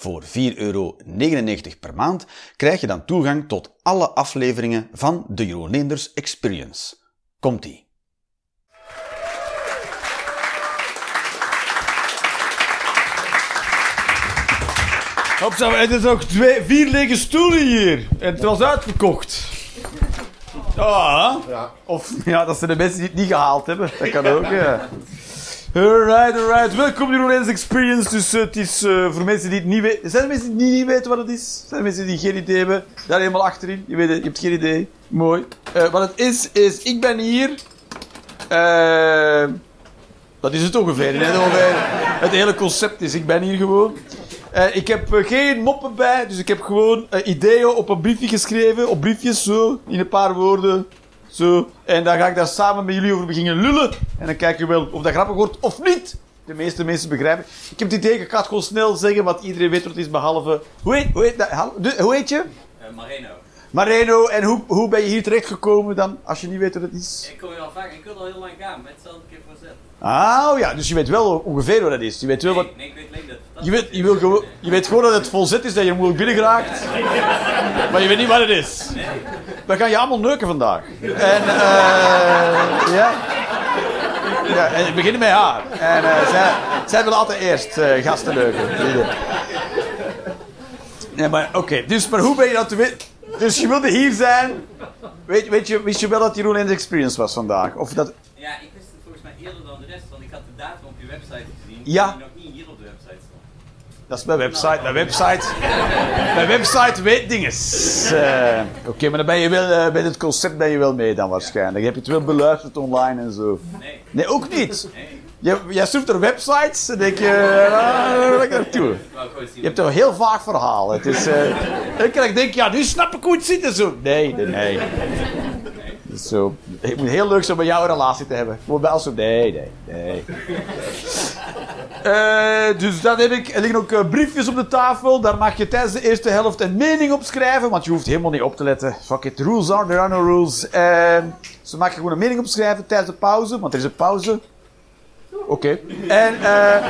Voor 4,99 euro per maand krijg je dan toegang tot alle afleveringen van de Jeroen Leenders Experience. Komt-ie! Hopsa, het is nog twee, vier lege stoelen hier. En het was uitverkocht. Ah, Ja. of ja, dat zijn de mensen die het niet gehaald hebben. Dat kan ook, ja. Alright, alright. Welkom Jeroen Leenders Experience. Dus eh, het is eh, voor mensen die het niet weten... Zijn er mensen die niet weten wat het is? Zijn er mensen die geen idee hebben? Daar helemaal achterin. Je, weet het, je hebt geen idee. Mooi. Eh, wat het is, is... Ik ben hier... dat is het ongeveer. Hè? Ongeveer. Het hele concept is, ik ben hier gewoon. Ik heb geen moppen bij, dus ik heb gewoon ideeën op een briefje geschreven. Op briefjes, zo, in een paar woorden. Zo. En dan ga ik daar samen met jullie over beginnen lullen. En dan kijken we wel of dat grappig wordt of niet. De meeste mensen begrijpen. Ik heb het idee, ik ga het gewoon snel zeggen, want iedereen weet wat het is, behalve... Hoe heet, hoe heet, dat? Hoe je? Eh, Mareno. Mareno. En hoe, hoe ben je hier terechtgekomen dan, als je niet weet wat het is? Ik kom hier al vaak, ik wil al heel lang gaan, met hetzelfde keer voor zet. Ah, oh ja, dus je weet wel ongeveer wat het is. Je weet wel wat... Nee, nee, ik weet dat Je weet, je, wil gewoon, je weet gewoon dat het vol zit is, dat je moeilijk binnen geraakt. Maar je weet niet wat het is. We gaan je allemaal neuken vandaag. En, eh ja. Ja, en we beginnen met haar. En zij, zij wil altijd eerst eh, gasten neuken. Ja, maar oké. Dus, maar hoe ben je dat te weten? Dus je wilde hier zijn. Weet, weet je, wist je wel dat Jeroen in de Experience was vandaag? Of dat... Ja, ik wist het volgens mij eerder dan de rest, want ik had de datum op je website gezien. Ja. Die nog niet hier op de website stond. Dat is mijn website. Mijn website, mijn website weet dingen. Eh, Oké, maar dan ben je wel, eh, bij het concept ben je wel mee dan waarschijnlijk. Heb je het wel beluisterd online en zo? Nee, Nee, ook niet. nee. Je, jij zoekt er websites en denk je, ah, wil ik naartoe. Je hebt een heel vaag verhaal. Het is, eh, ik denk, ja, nu snap ik hoe het zit en zo. Nee, nee, nee. Zo, het moet heel leuk zijn om met jou een relatie te hebben. Voor wel zo, nee, nee, nee. Eh, dus dan heb ik, er liggen ook eh, briefjes op de tafel. Daar mag je tijdens de eerste helft een mening op schrijven, want je hoeft helemaal niet op te letten. Fuck it, rules are, there are no rules. Uh, dus dan mag je gewoon een mening opschrijven tijdens de pauze, want er is een pauze. Oké. En eh,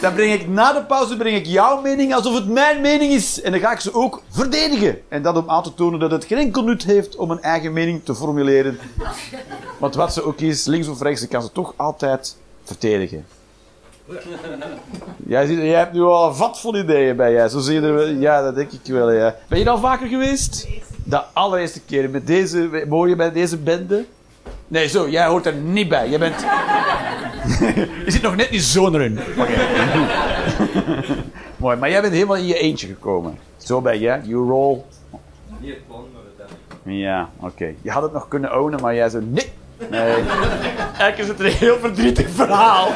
dan breng ik na de pauze breng ik jouw mening alsof het mijn mening is. En dan ga ik ze ook verdedigen. En dat om aan te tonen dat het geen enkel nut heeft om een eigen mening te formuleren. Want wat ze ook is, links of rechts, ik kan ze toch altijd verdedigen. Jij, ziet, jij hebt nu al een vat vol ideeën bij jij. Zo zie je er wel. Ja, dat denk ik wel. Ja. Ben je al vaker geweest? De allereerste keer met deze, mooie bij deze bende? Nee, zo, jij hoort er niet bij. Jij bent. Je zit nog net niet zo erin. Mooi, maar jij bent helemaal in je eentje gekomen. Zo ben je, you roll. Niet het plan, maar het. Ja, oké. Je had het nog kunnen ownen, maar jij zo, nee. Nee. Eigenlijk is het een heel verdrietig verhaal.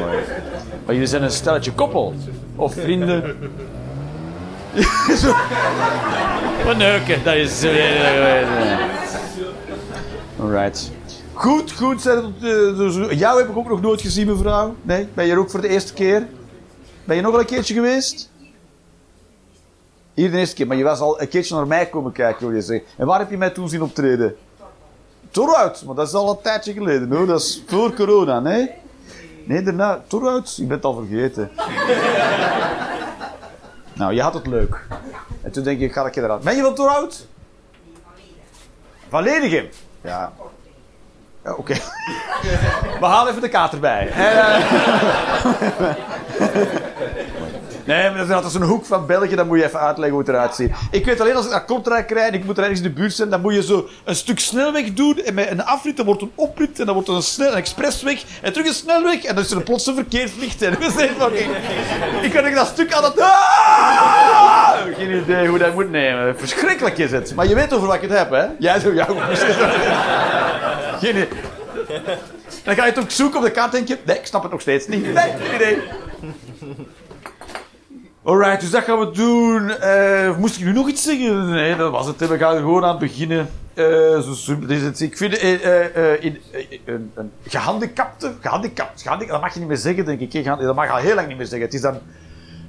Mooi. Maar jullie zijn een stelletje koppel. Of vrienden. Wat neuken, dat is... Alright. Goed, goed. Zijn het, eh, dus- jou heb ik ook nog nooit gezien, mevrouw. Nee? Ben je er ook voor de eerste keer? Ben je nog wel een keertje geweest? Hier de eerste keer, maar je was al een keertje naar mij komen kijken, wil je zeggen. En waar heb je mij toen zien optreden? Toruit, maar dat is al een tijdje geleden hoor. Dat is voor corona, nee? Nee, daarna. Toruit, je bent het al vergeten. nou, je had het leuk. En toen denk ik, ga ik je eruit. Ben je van Toruit? Van Lenigem? Ja. Ja, Oké. We halen even de kaart erbij. En, eh, Nee, maar dat is altijd zo'n hoek van België, dan moet je even uitleggen hoe het eruit ziet. Ik weet alleen als ik naar Kortrijk rijd en ik moet er ergens in de buurt zijn, dan moet je zo een stuk snelweg doen en met een afrit, dan wordt een oprit en dan wordt een, snel, een expressweg en terug een snelweg en dan is er plots een verkeerslicht. En we zijn fucking... Ik kan dat stuk altijd... Ah! Geen idee hoe dat moet nemen. Verschrikkelijk is het. Maar je weet over wat ik het heb, hè? Jij zo, ja. Geen idee. En dan ga je het ook zoeken op de kaart denk je... Nee, ik snap het nog steeds niet. Nee, geen idee. Alright, dus dat gaan we doen. Eh, moest ik nu nog iets zeggen? Nee, dat was het. We gaan gewoon aan het beginnen. Eh, zo simpel is het. Ik vind eh, in, een, een gehandicapte, gehandicapt, dat mag je niet meer zeggen, denk ik. Dat mag al heel lang niet meer zeggen. Het is dan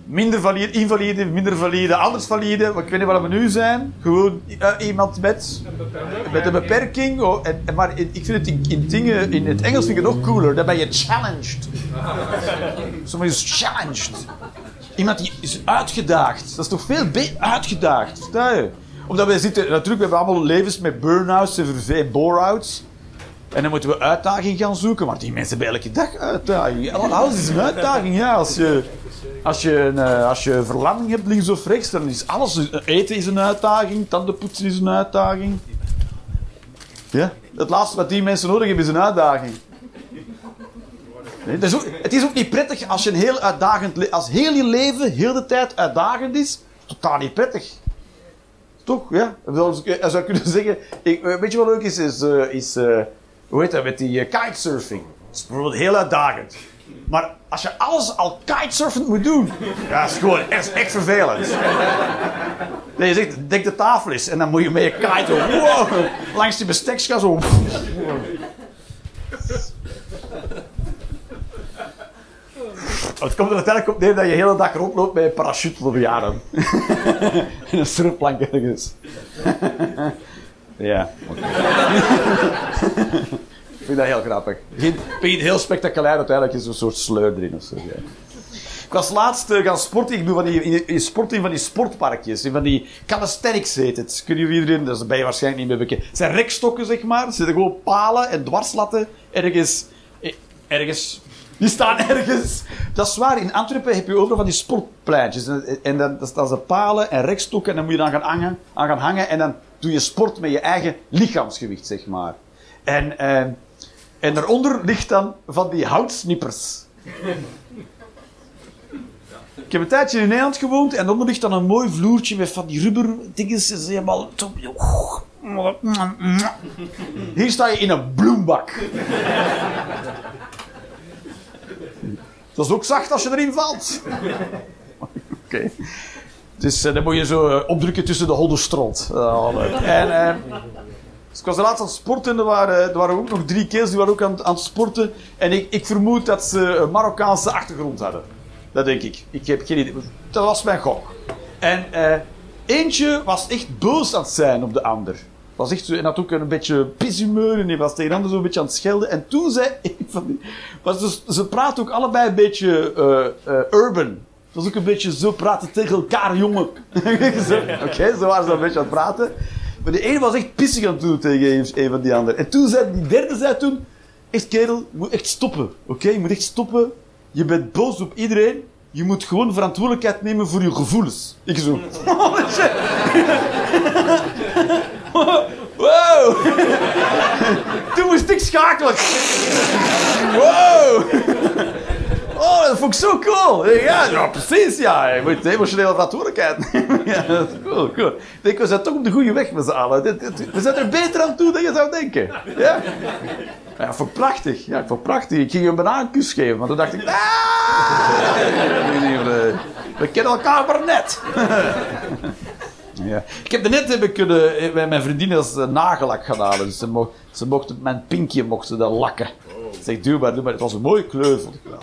minder valide, invalide, minder valide, anders valide. Ik weet niet waar we nu zijn. Gewoon iemand met, met een beperking. Oh, en, maar ik vind het in, in, dingen, in het Engels vind ik het nog cooler. Dan ben je challenged. Sommige is challenged. Iemand die is uitgedaagd. Dat is toch veel beter uitgedaagd. Versta je? Omdat wij zitten... Natuurlijk, we hebben allemaal levens met burn-outs verve- bore-outs. En dan moeten we uitdaging gaan zoeken. Maar die mensen hebben elke dag uitdaging. Alles is een uitdaging, ja. Als je, als je, een, eh, als je verlamming hebt, links of rechts, dan is alles... Eten is een uitdaging. Tandenpoetsen is een uitdaging. Ja. Het laatste wat die mensen nodig hebben, is een uitdaging. Ook- het is ook niet prettig als je een heel uitdagend... Als heel je leven heel de tijd uitdagend is. Totaal niet prettig. Toch? Ja. Dan zou kunnen zeggen... Ik, eh, weet je wat leuk is? Is... eh, is eh, hoe heet dat? Met die kitesurfing. Dat is bijvoorbeeld heel uitdagend. Maar als je alles al kitesurfend moet doen... Ja, dat is gewoon echt, vervelend. Nee, je zegt, dek de tafel is. En dan moet je met je kite langs die bestekscha zo... Het komt er uiteindelijk op neer dat je de hele dag rondloopt met een parachute op je arm. en een surfplank ergens. ja. Ik vind dat heel grappig. Begint heel spectaculair, uiteindelijk is er een soort sleur erin of zo. Ja. Ik was laatst eh, gaan sporten. Ik doe van die, in, in sport in van die sportparkjes. In van die calisthenics heet het. Kun je iedereen, dat ben je waarschijnlijk niet meer bekend. Het zijn rekstokken, zeg maar. Er zitten gewoon palen en dwarslatten ergens. eh, Ergens. Die staan ergens. Dat is waar. In Antwerpen heb je overal van die sportpleintjes. En, en dan, dat staan ze palen en rekstokken. En dan moet je dan gaan hangen, aan gaan hangen. En dan doe je sport met je eigen lichaamsgewicht, zeg maar. En, eh, en daaronder ligt dan van die houtsnippers. Ik heb een tijdje in Nederland gewoond en onder ligt dan een mooi vloertje met van die rubber dingen. Ze zijn helemaal... Hier sta je in een bloembak. Dat is ook zacht als je erin valt. Oké. Dus eh, dan moet je zo eh, opdrukken tussen de hoddenstront. Uh, en... eh, dus ik was laatst aan het sporten en er waren, er waren ook nog drie kerels die waren ook aan, aan het sporten. En ik, ik vermoed dat ze een Marokkaanse achtergrond hadden. Dat denk ik. Ik heb geen idee. Dat was mijn gok. En eh, eentje was echt boos aan het zijn op de ander. Was echt zo, en had ook een beetje pishumeur en die was tegen de ander zo'n beetje aan het schelden. En toen zei een van die... Maar ze, ze praten ook allebei een beetje eh, eh, urban. Dat is ook een beetje zo praten tegen elkaar, jongen. Zo, Oké, zo waren ze een beetje aan het praten. Maar de ene was echt pissig aan het doen tegen een, een van die anderen. En toen zei die derde zei toen... Echt kerel, je moet echt stoppen. Oké, je moet echt stoppen. Je bent boos op iedereen. Je moet gewoon verantwoordelijkheid nemen voor je gevoelens. Ik zo... Toen moest ik schakelen. Wow! Oh, dat vond ik zo cool. Ja, precies, ja. Je moet emotionele verantwoordelijkheid nemen. Ja, dat is cool, cool. Ik denk, we zijn toch op de goede weg met z'n allen. We zijn er beter aan toe dan je zou denken. Ja? Ik prachtig. Ja, ik prachtig. Ik ging bijna een kus geven, maar toen dacht ik... "Ah!" We kennen elkaar maar net. Ja. Ik heb net heb ik een, met mijn vriendin als eh, nagellak gedaan. Dus ze, mo ze mochten, mijn pinkje mochten dat lakken. Ik zeg, doe maar, doe maar. Het was een mooie kleur, vond ik wel.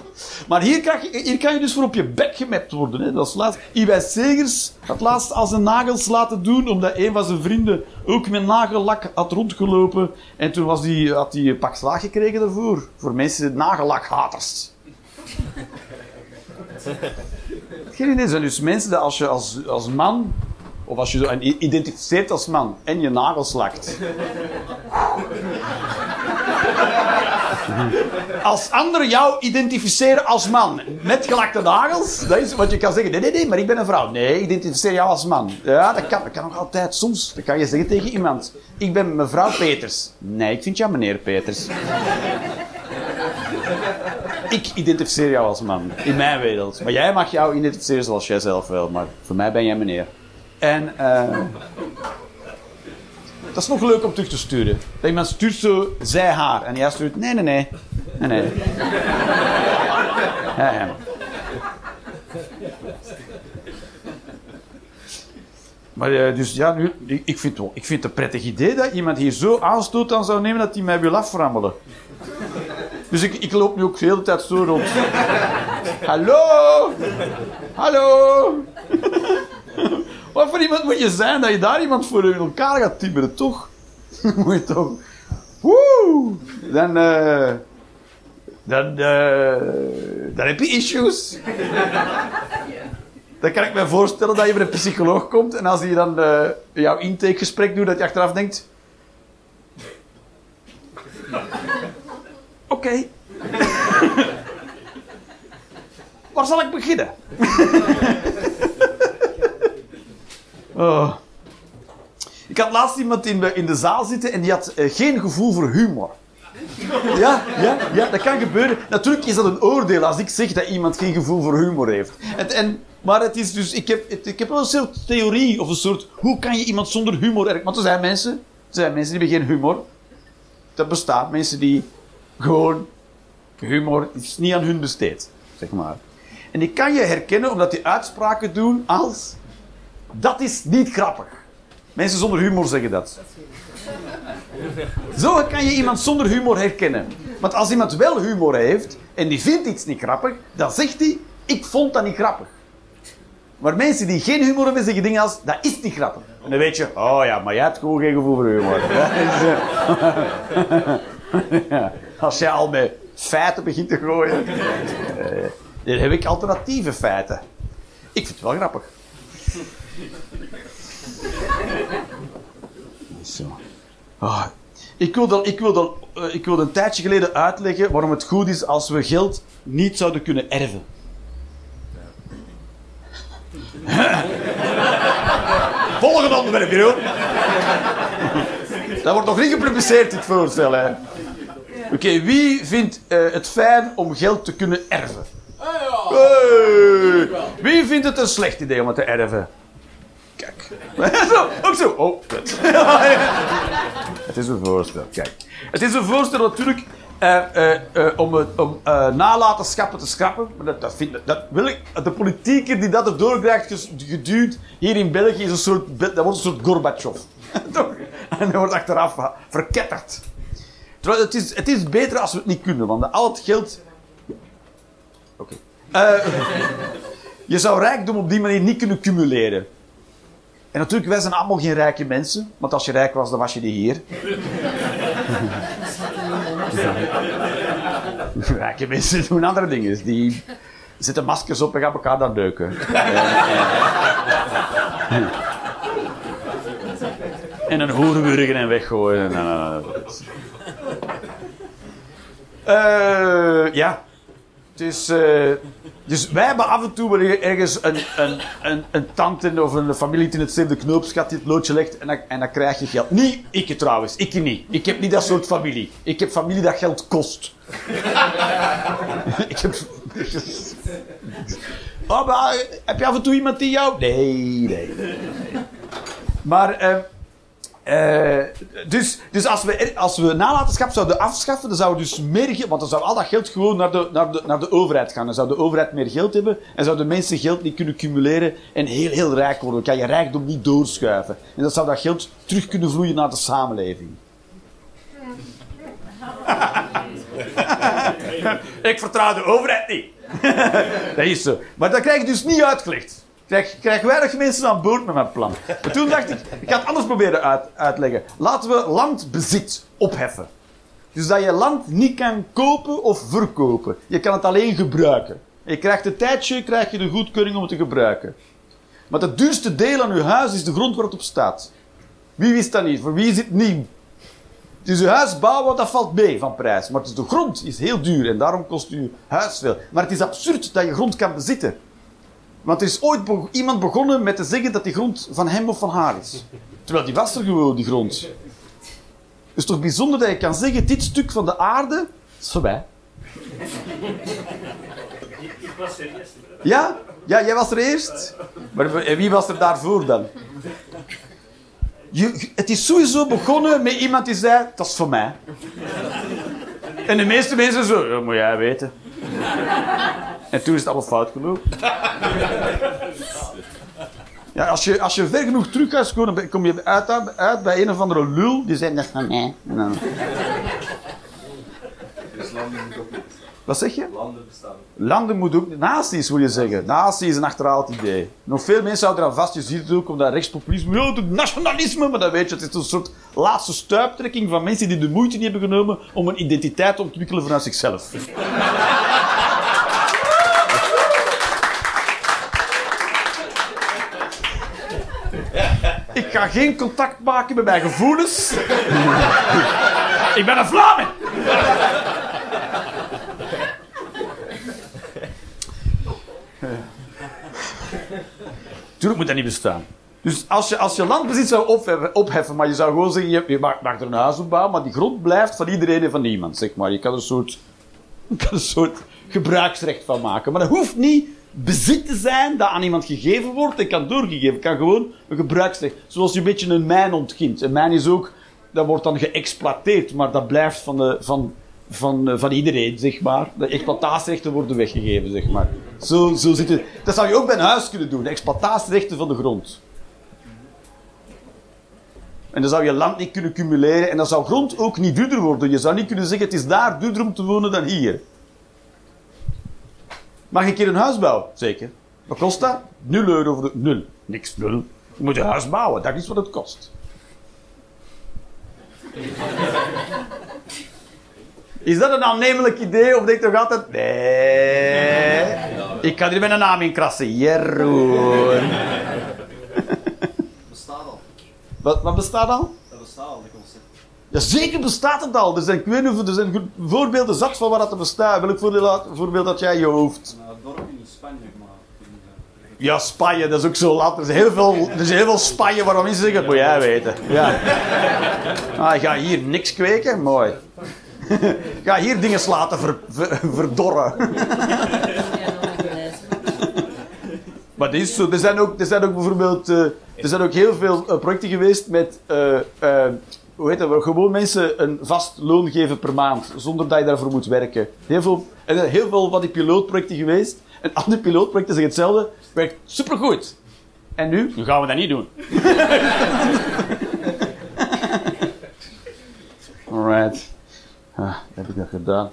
Maar hier, krijg je, hier kan je dus voor op je bek gemapt worden. Hè. Dat is laatst. Iwij Segers had laatst al zijn nagels laten doen, omdat een van zijn vrienden ook met nagellak had rondgelopen. En toen was die, had hij een pak slaag gekregen daarvoor. Voor mensen, nagellakhaters. Geen idee. Zijn dus mensen dat als je als, als man, of als je zo identificeert als man en je nagels lakt. Als anderen jou identificeren als man met gelakte nagels, dat is wat je kan zeggen. Nee, nee, nee, maar ik ben een vrouw. Nee, identificeer jou als man. Ja, dat kan, dat kan nog altijd. Soms kan je zeggen tegen iemand. Ik ben mevrouw Peters. Nee, ik vind jou meneer Peters. Ik identificeer jou als man, in mijn wereld. Maar jij mag jou identificeren zoals jij zelf wil, maar voor mij ben jij meneer. En eh, dat is nog leuk om terug te sturen. Dat iemand stuurt zo zij haar en jij stuurt nee, nee, nee. Nee, nee. Maar eh, dus ja, nu, ik, vind ik vind het een prettig idee dat iemand hier zo aanstoot aan zou nemen dat hij mij wil aframmelen. Dus ik, ik loop nu ook de hele tijd zo rond. Hallo? Hallo? Wat voor iemand moet je zijn dat je daar iemand voor in elkaar gaat timmeren, toch? moet je toch... Woe! Dan, eh dan, eh dan heb je issues. Dan kan ik me voorstellen dat je bij een psycholoog komt en als hij dan eh, jouw intakegesprek doet, dat je achteraf denkt... Oké. Waar zal ik beginnen? oh. Ik had laatst iemand in de, in de zaal zitten en die had eh, geen gevoel voor humor. Ja, ja, ja, dat kan gebeuren. Natuurlijk is dat een oordeel als ik zeg dat iemand geen gevoel voor humor heeft. En, en, maar het is dus, ik heb, ik heb wel een soort theorie of een soort, hoe kan je iemand zonder humor erg... Want er zijn mensen, er zijn mensen die hebben geen humor. Dat bestaat, mensen die gewoon, humor is niet aan hun besteed, zeg maar. En die kan je herkennen omdat die uitspraken doen als, dat is niet grappig. Mensen zonder humor zeggen dat. Zo kan je iemand zonder humor herkennen. Want als iemand wel humor heeft en die vindt iets niet grappig, dan zegt hij: Ik vond dat niet grappig. Maar mensen die geen humor hebben, zeggen dingen als: Dat is niet grappig. En dan weet je: Oh ja, maar jij hebt gewoon geen gevoel voor humor. Als jij al met feiten begint te gooien, eh, dan heb ik alternatieve feiten. Ik vind het wel grappig. Zo. Ah, ik wil, dan, ik, wil dan, eh, ik wil een tijdje geleden uitleggen waarom het goed is als we geld niet zouden kunnen erven. Volgende onderwerp, Jeroen. Dat wordt nog niet gepubliceerd, dit voorstel. hè. Oké, wie vindt eh, het fijn om geld te kunnen erven? Hey. Wie vindt het een slecht idee om het te erven? Zo, ook zo. Oh, kut. Het is een voorstel, kijk. Het is een voorstel natuurlijk eh, eh, eh, om, eh, nalatenschappen te schrappen. Maar dat, dat, vind, dat wil ik. De politieker die dat erdoor krijgt geduwd hier in België is een soort, dat wordt een soort Gorbachev. Toch? en dat wordt achteraf verketterd. Terwijl het is, het is beter als we het niet kunnen, want al het geld... Oké. Je zou rijkdom op die manier niet kunnen cumuleren. En natuurlijk, wij zijn allemaal geen rijke mensen. Want als je rijk was, dan was je niet hier. rijke mensen doen andere dingen. Die zetten maskers op en gaan elkaar dan neuken. en een hoerenwurgen en weggooien. En, en, en. Eh, ja. Het is, eh, dus wij hebben af en toe wel ergens een, een, een, tante of een familie in hetzelfde knoopsgat die het loodje legt en dan, en dan krijg je geld. Niet ik trouwens, ik niet. Ik heb niet dat soort familie. Ik heb familie dat geld kost. ik heb... Oh, maar, heb je af en toe iemand die jou... Nee, nee. nee. Maar... eh, eh, dus dus als, we, als we nalatenschap zouden afschaffen, dan zou dus meer geld... Want dan zou al dat geld gewoon naar de, naar, de, naar de overheid gaan. Dan zou de overheid meer geld hebben en zouden mensen geld niet kunnen cumuleren en heel, heel rijk worden. Dan kan je rijkdom niet doorschuiven. En dan zou dat geld terug kunnen vloeien naar de samenleving. Ik vertrouw de overheid niet. dat is zo. Maar dat krijg ik dus niet uitgelegd. Ik krijg, weinig mensen aan boord met mijn plan. Maar toen dacht ik, ik ga het anders proberen uit, uitleggen. Laten we landbezit opheffen. Dus dat je land niet kan kopen of verkopen. Je kan het alleen gebruiken. Je krijgt een tijdje krijg je de goedkeuring om het te gebruiken. Maar het duurste deel aan je huis is de grond waar het op staat. Wie wist dat niet? Voor wie is het nieuw? Dus je huis bouwen, dat valt mee van prijs. Maar de grond is heel duur en daarom kost je huis veel. Maar het is absurd dat je grond kan bezitten. Want er is ooit iemand begonnen met te zeggen dat die grond van hem of van haar is. Terwijl die was er gewoon, die grond. Het is toch bijzonder dat je kan zeggen, dit stuk van de aarde is voor mij. Ja? Ja, jij was er eerst. Maar wie was er daarvoor dan? Je, het is sowieso begonnen met iemand die zei, dat is voor mij. En de meeste mensen zo, dat moet jij weten. En toen is het allemaal fout gelopen. Ja, als je, als je ver genoeg terug gaat scoren, dan kom je uit, uit bij een of andere lul. Die zegt dat van dan- Dus landen moet ook niet. Wat zeg je? Landen bestaan. Landen moet ook... Nazi's, wil je zeggen. Nazi is een achterhaald idee. Nog veel mensen houden eraan vast. Je ziet het ook omdat rechtspopulisme... Ja, het nationalisme. Maar dat weet je, het is een soort laatste stuiptrekking van mensen die de moeite niet hebben genomen om een identiteit te ontwikkelen vanuit zichzelf. Ik ga geen contact maken met mijn gevoelens. Ik ben een Vlaming. Tuurlijk moet dat niet bestaan. Dus als je, als je landbezit zou opheffen, opheffen, maar je zou gewoon zeggen, je, je mag, mag er een huis op bouwen, maar die grond blijft van iedereen en van niemand, zeg maar. Je kan er een soort, je kan er een soort gebruiksrecht van maken. Maar dat hoeft niet bezit te zijn dat aan iemand gegeven wordt en kan doorgegeven. Kan gewoon een gebruiksrecht. Zoals je een beetje een mijn ontkint. Een mijn is ook, dat wordt dan geëxploiteerd, maar dat blijft van, de, van, van, eh, van iedereen, zeg maar. De exploitatierechten worden weggegeven, zeg maar. Zo, zo zit het. Dat zou je ook bij een huis kunnen doen. De exploitatierechten van de grond. En dan zou je land niet kunnen cumuleren en dan zou grond ook niet duurder worden. Je zou niet kunnen zeggen, het is daar duurder om te wonen dan hier. Mag ik een keer een huis bouwen? Zeker. Wat kost dat? Nul euro voor de... Nul. Niks, nul. Je moet een huis bouwen, dat is wat het kost. Is dat een aannemelijk idee of denk je toch altijd... Nee. Ik kan hier mijn naam in krassen. Jeroen. Bestaat al. Wat, wat bestaat al? Dat bestaat al, dat concept. Ja, zeker bestaat het al. Er zijn, ik weet niet er zijn voorbeelden zat van waar dat bestaat. Welk voorbeeld, had- voorbeeld had jij in je hoofd? Dorp in Spanje, eh, Ja, Spanje, dat is ook zo laat. Er is heel veel, er is heel veel Spanje waarom mensen zeggen, moet jij weten. Ja. Ah, ga hier niks kweken, mooi. Ga hier dingen laten ver, ver- verdorren. Maar dat is zo. Er zijn ook, er zijn ook bijvoorbeeld... eh, er zijn ook heel veel eh, projecten geweest met... eh, hoe heet dat? Gewoon mensen een vast loon geven per maand. Zonder dat je daarvoor moet werken. Heel veel, en er heel veel van die pilootprojecten geweest. En al die pilootprojecten zeggen hetzelfde. Werkt supergoed. En nu? Nu gaan we dat niet doen. Alright. Ah, heb ik dat gedaan.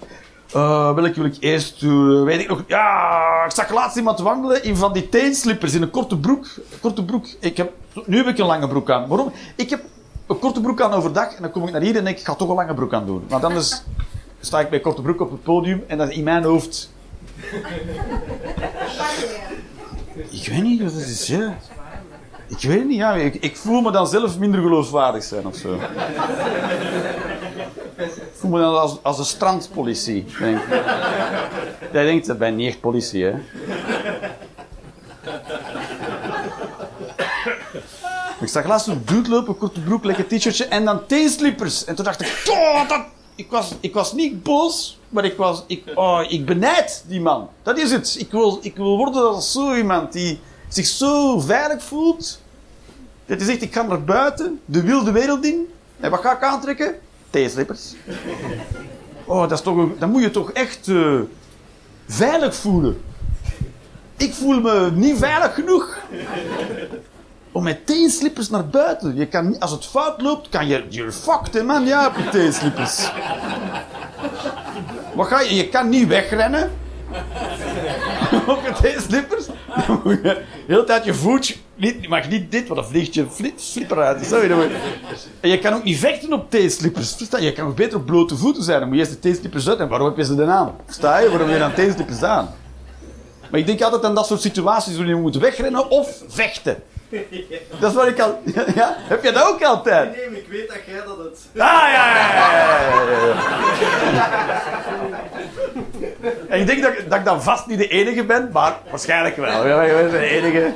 Eh, welke wil ik eerst doen? Weet ik nog. Ja, ik zag laatst iemand wandelen in van die teenslippers in een korte broek. Korte broek. Ik heb, nu heb ik een lange broek aan. Waarom? Ik heb een korte broek aan overdag en dan kom ik naar hier en denk ik, ga toch een lange broek aan doen. Want anders sta ik bij korte broek op het podium en dat is in mijn hoofd. Ik weet niet wat het is, ja. Ik weet niet, ja. Ik, ik voel me dan zelf minder geloofwaardig zijn of zo. Ik voel me dan als, als een strandpolitie. Denk. Jij denkt, dat ben niet echt politie, hè? Zag laatst een dude lopen, korte broek, lekker t-shirtje en dan teenslippers. En toen dacht ik, "Oh, dat... ik, was, ik was niet boos, maar ik, was, ik, oh, ik benijd die man. Dat is het. Ik wil, ik wil worden als zo iemand die zich zo veilig voelt. Dat hij zegt, ik ga naar buiten, de wilde wereld in. En wat ga ik aantrekken? Teenslippers. Oh, dat, moet je toch echt eh, veilig voelen. Ik voel me niet veilig genoeg om met teenslippers naar buiten. Je kan, als het fout loopt, kan je... You're fucked, man. Ja, op je teenslippers. Wat ga je... Je kan niet wegrennen. op je teenslippers. Hele tijd je voetje... Niet, je mag niet dit, want dan vliegt je flip, slipper uit. Je- en je kan ook niet vechten op teenslippers. Versta je? Kan ook beter op blote voeten zijn. Dan moet je eerst de teenslippers uit. En waarom heb je ze dan aan? Sta je? Waarom heb je dan teenslippers aan? Maar ik denk altijd aan dat soort situaties waarin je moet wegrennen of vechten. Dat is wat ik al... Ja? Heb je dat ook altijd? Nee, maar ik weet dat jij dat het... Ah, ja, ja, ja, ja, ja, ja. En ik denk dat, dat ik dan vast niet de enige ben, maar waarschijnlijk wel. Ja, ik ben de enige.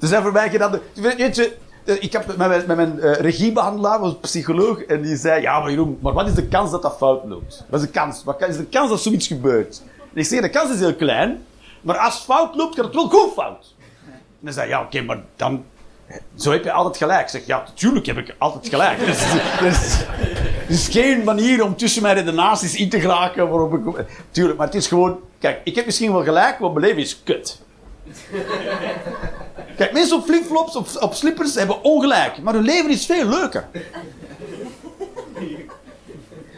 Er zijn voor mij gedaan... Weet je, ik heb met mijn, met mijn eh, regiebehandelaar, was een psycholoog, en die zei, ja, maar Jeroen, maar wat is de kans dat dat fout loopt? Wat is de kans? Wat is de kans dat zoiets gebeurt? En ik zeg, de kans is heel klein, maar als het fout loopt, gaat het wel goed fout. En dan zei ja, oké, maar dan... Zo heb je altijd gelijk. Ik zeg, ja, natuurlijk heb ik altijd gelijk. Dus, dus, er is geen manier om tussen mijn redenaties in te geraken waarop ik... Tuurlijk, maar het is gewoon... Kijk, ik heb misschien wel gelijk, want mijn leven is kut. Kijk, mensen op flipflops, op, op slippers, hebben ongelijk. Maar hun leven is veel leuker.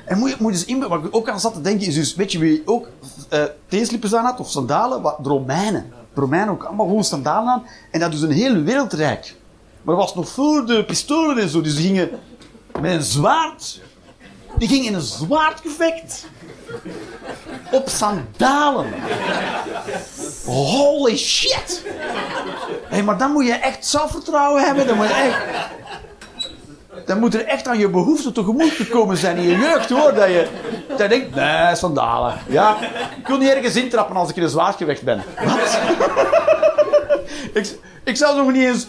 En moet je, moet je wat ik ook aan zat te denken, is dus, weet je wie ook eh teenslippers aan had, of sandalen? Wat, Romeinen. Romeinen ook allemaal gewoon sandalen aan. En dat dus een hele wereldrijk. Maar dat was nog voor de pistolen en zo, dus die gingen met een zwaard. Die gingen in een zwaardgevecht. Op sandalen. Holy shit! Hé, maar dan moet je echt zelfvertrouwen hebben. Dan moet je echt... Dan moet er echt aan je behoeften tegemoet gekomen zijn in je jeugd, hoor. Dat je, dat denkt, nee, sandalen. Ja, ik wil niet ergens intrappen als ik in een zwaardgevecht ben. Wat? ik, ik zou nog niet eens...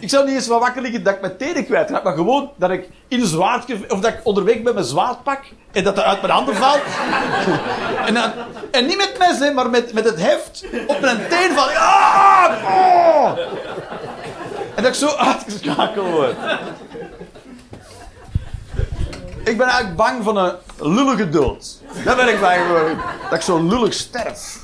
Ik zou niet eens van wakker liggen dat ik mijn tenen kwijt raak, maar gewoon dat ik in een. Of dat ik onderweg met mijn zwaard pak en dat dat uit mijn handen valt. en, dan, en niet met mes, hè, maar met, met het heft op mijn teen van... Ah! En dat ik zo uitgeschakeld word. Ik ben eigenlijk bang van een lullige dood. Daar ben ik bang voor. Dat ik zo lullig sterf.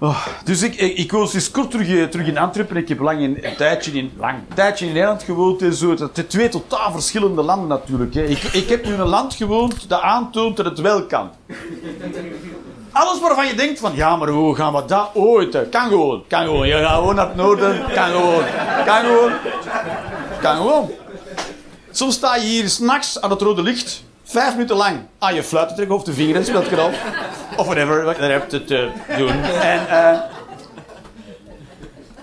Oh, dus ik, ik, ik woon sinds kort terug, eh, terug in Antwerpen. Ik heb lang in, een, tijdje in, lang, tijdje in Nederland gewoond. En zo. Het zijn twee totaal verschillende landen natuurlijk. Hè. Ik, ik heb nu in een land gewoond dat aantoont dat het wel kan. Alles waarvan je denkt van, ja, maar hoe gaan we dat ooit? hè? Kan gewoon, kan gewoon. Je gaat gewoon naar het noorden, kan gewoon. Kan gewoon. Kan gewoon. Soms sta je hier s'nachts aan het rode licht, vijf minuten lang aan je fluit trekken of de vinger en je af. Of whatever, wat je hebt te doen. En, eh,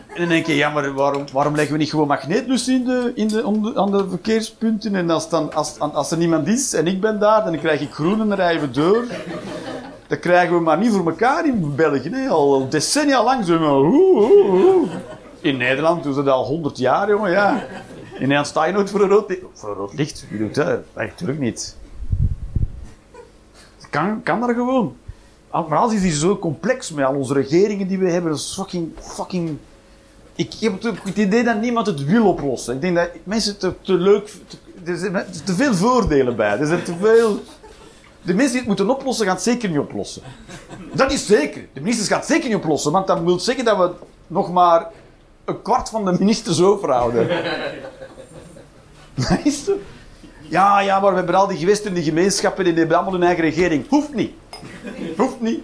en dan denk je, ja, maar waarom, waarom leggen we niet gewoon magneetlus in de, in de, aan de verkeerspunten? En als, dan, als, er niemand is en ik ben daar, dan krijg ik groen en rijden we door. Dat krijgen we maar niet voor elkaar in België. Al decennia lang oeh. In Nederland doen ze dat al honderd jaar, jongen. Ja. In Nederland sta je nooit voor een rood licht. Voor een rood? Wie doet dat? Natuurlijk niet. Kan, kan dat gewoon. Maar alles is zo complex met al onze regeringen die we hebben. Dat is fucking... fucking ik heb het, idee dat niemand het wil oplossen. Ik denk dat mensen te, te leuk... er zijn te veel voordelen bij. Er zijn te veel... De mensen die het moeten oplossen, gaan het zeker niet oplossen. Dat is zeker. De ministers gaan het zeker niet oplossen, want dat wil zeggen dat we nog maar een kwart van de ministers overhouden. Dat? Ja, ja, maar we hebben al die gewesten en gemeenschappen en die hebben allemaal hun eigen regering. Hoeft niet. Hoeft niet.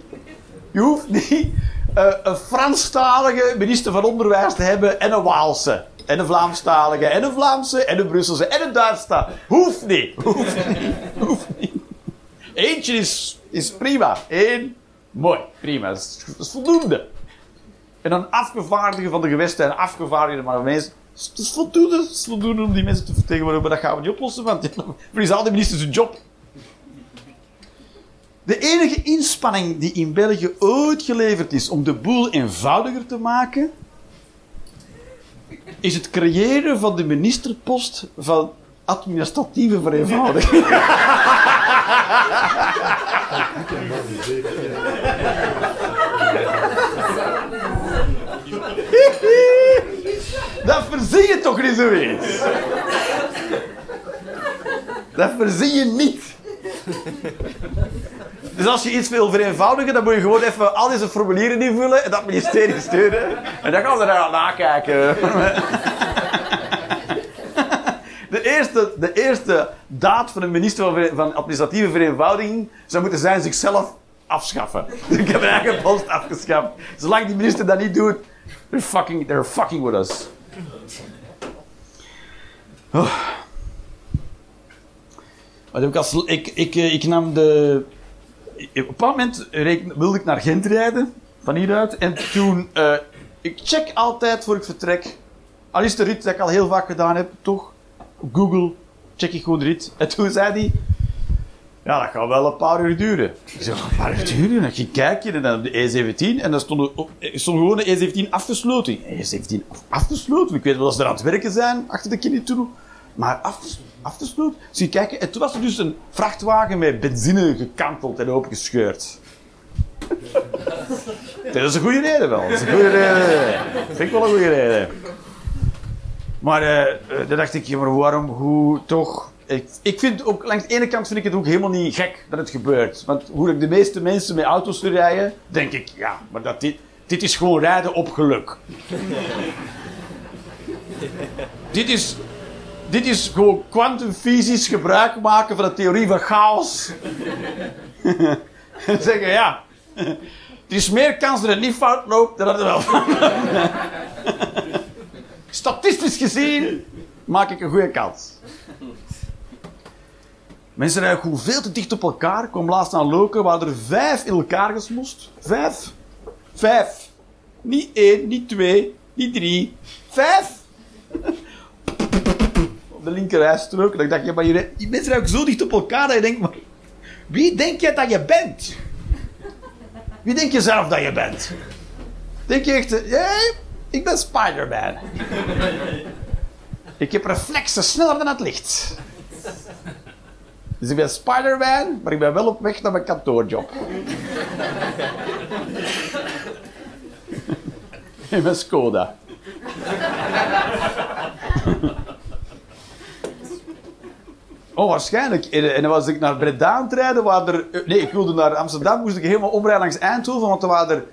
Je hoeft niet eh, een Franstalige minister van Onderwijs te hebben en een Waalse. En een Vlaamstalige, en een Vlaamse, en een Brusselse, en een Duitse. Hoeft niet. Hoeft niet. Hoeft niet. Eentje is, is prima. Eén, mooi. Prima. Dat is, voldoende. En dan afgevaardigen van de gewesten en afgevaardigen van de mensen. Dat is voldoende. Voldoende om die mensen te vertegenwoordigen. Maar dat gaan we niet oplossen, want dan verliezen al die ministers hun job. De enige inspanning die in België ooit geleverd is om de boel eenvoudiger te maken, is het creëren van de ministerpost van administratieve vereenvoudiging. Dat verzin je toch niet zoiets? Dat verzin je niet. Dus als je iets wil vereenvoudigen, dan moet je gewoon even al deze formulieren invullen en dat ministerie sturen. En dan gaan ze daar nakijken. De eerste, de eerste daad van een minister van, van administratieve vereenvoudiging zou moeten zijn zichzelf afschaffen. Ik heb mijn eigen post afgeschaft. Zolang die minister dat niet doet, they're fucking, they're fucking with us. Oh. Ik, ik, ik, eh, ik nam de. Op een moment wilde ik naar Gent rijden, van hieruit. En toen. eh, ik check altijd voor ik vertrek. Al is de rit dat ik al heel vaak gedaan heb, toch? Google check ik de rit. En toen zei hij. Ja, dat gaat wel een paar uur duren. Ik zeg, een paar uur duren? En dan ging ik kijken en dan op de E17 en dan stond, er stond gewoon de E17 afgesloten. E17 af- afgesloten? Ik weet wel dat ze er aan het werken zijn achter de Kinietoe. Maar afges- afgesloten? Je kijken en toen was er dus een vrachtwagen met benzine gekanteld en opengescheurd. Dat is een goede reden wel. Dat is een goede reden. Vind ik wel een goede reden. Maar eh, dan dacht ik, ja, maar waarom, hoe toch? ik, ik vind ook, langs de ene kant vind ik het ook helemaal niet gek dat het gebeurt. Want hoe ik de meeste mensen met auto's te rijden, denk ik, ja, maar dat dit, dit is gewoon rijden op geluk. dit, is, dit is gewoon kwantumfysisch gebruik maken van de theorie van chaos. en zeggen, ja, er is meer kans dat het niet fout loopt dan dat het wel fout loopt. Statistisch gezien maak ik een goede kans. Mensen rijden gewoon veel te dicht op elkaar. Ik kwam laatst aan Loken, waar er vijf in elkaar gesmoest. Vijf. Vijf. Niet één, niet twee, niet drie. Vijf. Op de linkerrijstrook. Dan dacht je, maar je, mensen rijden zo dicht op elkaar dat je denkt, wie denk je dat je bent? Wie denk je zelf dat je bent? Denk je echt, ja, ik ben Spider-Man. Ik heb reflexen sneller dan het licht. Dus ik ben Spider-Man, maar ik ben wel op weg naar mijn kantoorjob. In mijn Skoda. Oh, waarschijnlijk. En, en dan was ik naar Breda aan het rijden, waar er... Nee, ik wilde naar Amsterdam, moest ik helemaal omrijden langs Eindhoven, want er waren er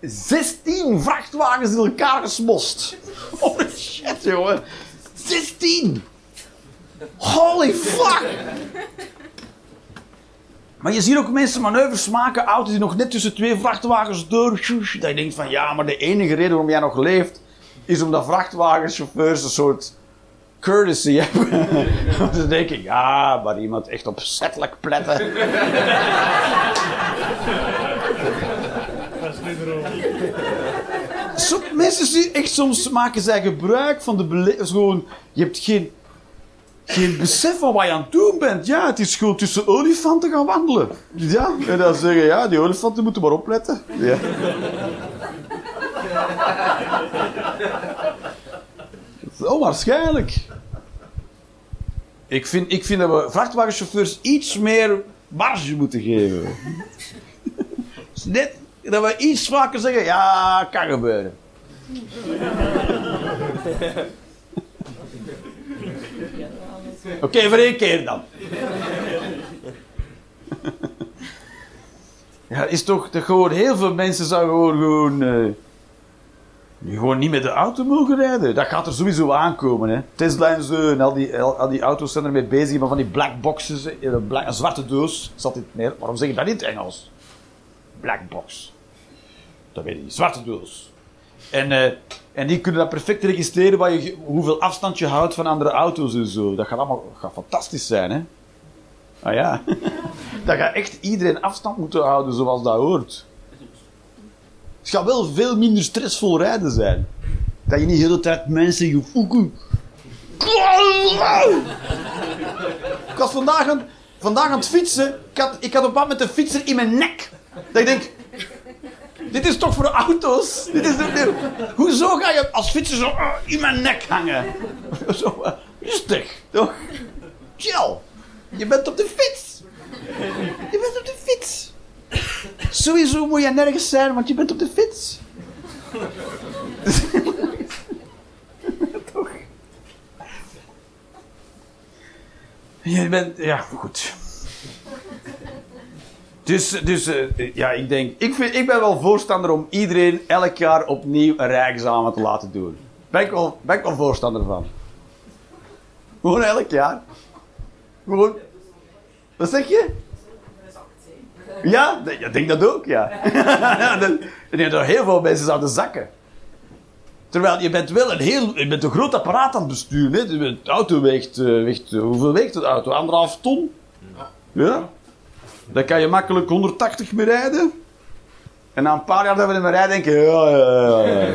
16 vrachtwagens in elkaar gesmost. Oh shit, jongen. 16! Holy fuck! Maar je ziet ook mensen manoeuvres maken, auto's die nog net tussen twee vrachtwagens door. Dat je denkt van ja, maar de enige reden waarom jij nog leeft, is omdat vrachtwagenchauffeurs een soort courtesy hebben. Want ze denken, ja, maar iemand echt opzettelijk pletten. Mensen zien echt soms maken zij gebruik van de beleving. Gewoon, je hebt geen, geen besef van wat je aan het doen bent. Ja, het is gewoon tussen olifanten gaan wandelen. Ja, en dan zeggen, ja, die olifanten moeten maar opletten. Ja. Zo waarschijnlijk. Ik vind, ik vind dat we vrachtwagenchauffeurs iets meer marge moeten geven. Net dat we iets vaker zeggen, ja, kan gebeuren. Oké, voor één keer dan. ja, is toch, toch gewoon heel veel mensen zouden gewoon, eh, gewoon niet met de auto mogen rijden. Dat gaat er sowieso aankomen. Hè. Tesla en zo en al die, al, die auto's zijn ermee bezig, maar van die black boxes, een, black- een zwarte doos. Zat dit neer. Waarom zeg je dat in het Engels? Black box. Dat weet ik niet. Zwarte doos. En, eh, en die kunnen dat perfect registreren waar je, hoeveel afstand je houdt van andere auto's en zo. Dat gaat allemaal gaat fantastisch zijn, hè? Ah ja. dat gaat echt iedereen afstand moeten houden zoals dat hoort. Het gaat wel veel minder stressvol rijden zijn. Dat je niet de hele tijd mensen je. Ik was vandaag aan, vandaag aan het fietsen. Ik had, ik had op een moment een fietser in mijn nek. Dat ik denk, dit is toch voor de auto's? Dit is dit- hoezo ga je als fietser zo ah, in mijn nek hangen? Zo, eh, rustig, toch? Chill. Je bent op de fiets. Je bent op de fiets. Sowieso moet je nergens zijn, want je bent op de fiets. toch? Je bent, ja, goed. Dus, dus eh, ja, ik denk, ik, vind, ik ben wel voorstander om iedereen elk jaar opnieuw een rijexamen te laten doen. Ben ik wel, ben ik wel voorstander van. Gewoon elk jaar. Gewoon. Wat zeg je? Ja, ik denk dat ook, ja. Ik denk dat heel veel mensen zouden zakken. Terwijl je bent wel een heel, je bent een groot apparaat aan het besturen. Hè? De de auto weegt, eh, weegt, eh, hoeveel weegt de auto? Anderhalf ton? Ja. Dan kan je makkelijk 180 mee rijden. En na een paar jaar dat we ermee rijden, denken ja, ja, ja, ja.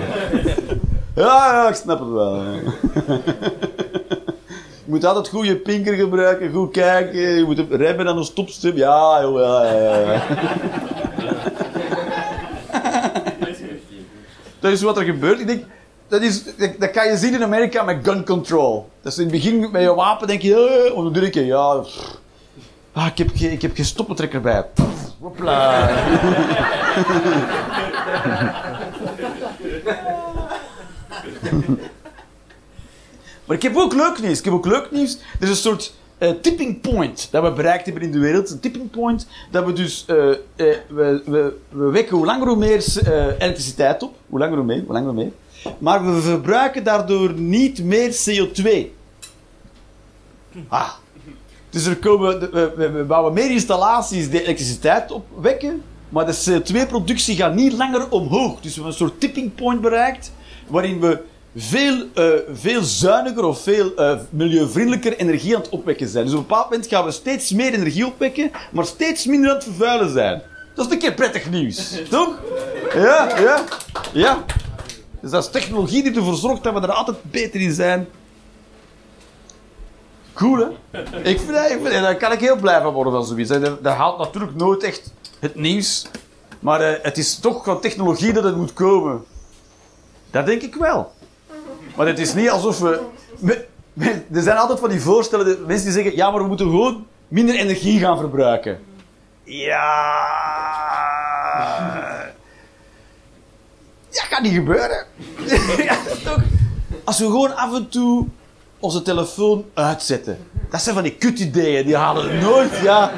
Ja, ik snap het wel. Je moet altijd goed je pinker gebruiken, goed kijken. Je moet remmen aan een stopstip. Ja, joh, ja, ja, ja. Dat is wat er gebeurt. Ik denk, dat, is, dat, kan je zien in Amerika met gun control. Dat is in het begin met je wapen denk je, om de druk je, ja. Ah, ik, heb geen, ik heb geen stoppentrekker bij. Maar ik heb ook leuk nieuws. Ik heb ook leuk nieuws. Er is een soort eh, tipping point dat we bereikt hebben in de wereld. Een tipping point dat we dus... eh, eh, we, we, we wekken hoe langer hoe meer elektriciteit op. Hoe langer hoe meer, hoe langer hoe meer. Maar we verbruiken daardoor niet meer CO2. Ah. Dus er komen, we bouwen meer installaties die elektriciteit opwekken, maar de CO2-productie gaat niet langer omhoog. Dus we hebben een soort tipping point bereikt, waarin we veel, eh, veel zuiniger of veel eh, milieuvriendelijker energie aan het opwekken zijn. Dus op een bepaald moment gaan we steeds meer energie opwekken, maar steeds minder aan het vervuilen zijn. Dat is een keer prettig nieuws, toch? Ja, ja, ja. Dus dat is technologie die ervoor zorgt dat we er altijd beter in zijn. Cool, hè? Ik vind, dat- daar kan ik heel blij van worden van zoiets. Dat, dat haalt natuurlijk nooit echt het nieuws. Maar eh, het is toch van technologie dat het moet komen. Dat denk ik wel. Maar het is niet alsof we... er zijn altijd van die voorstellen, de mensen die zeggen... Ja, maar we moeten gewoon minder energie gaan verbruiken. Ja... Dat gaat niet gebeuren. ja, toch? Als we gewoon af en toe onze telefoon uitzetten. Dat zijn van die kutideeën, die halen nooit, ja.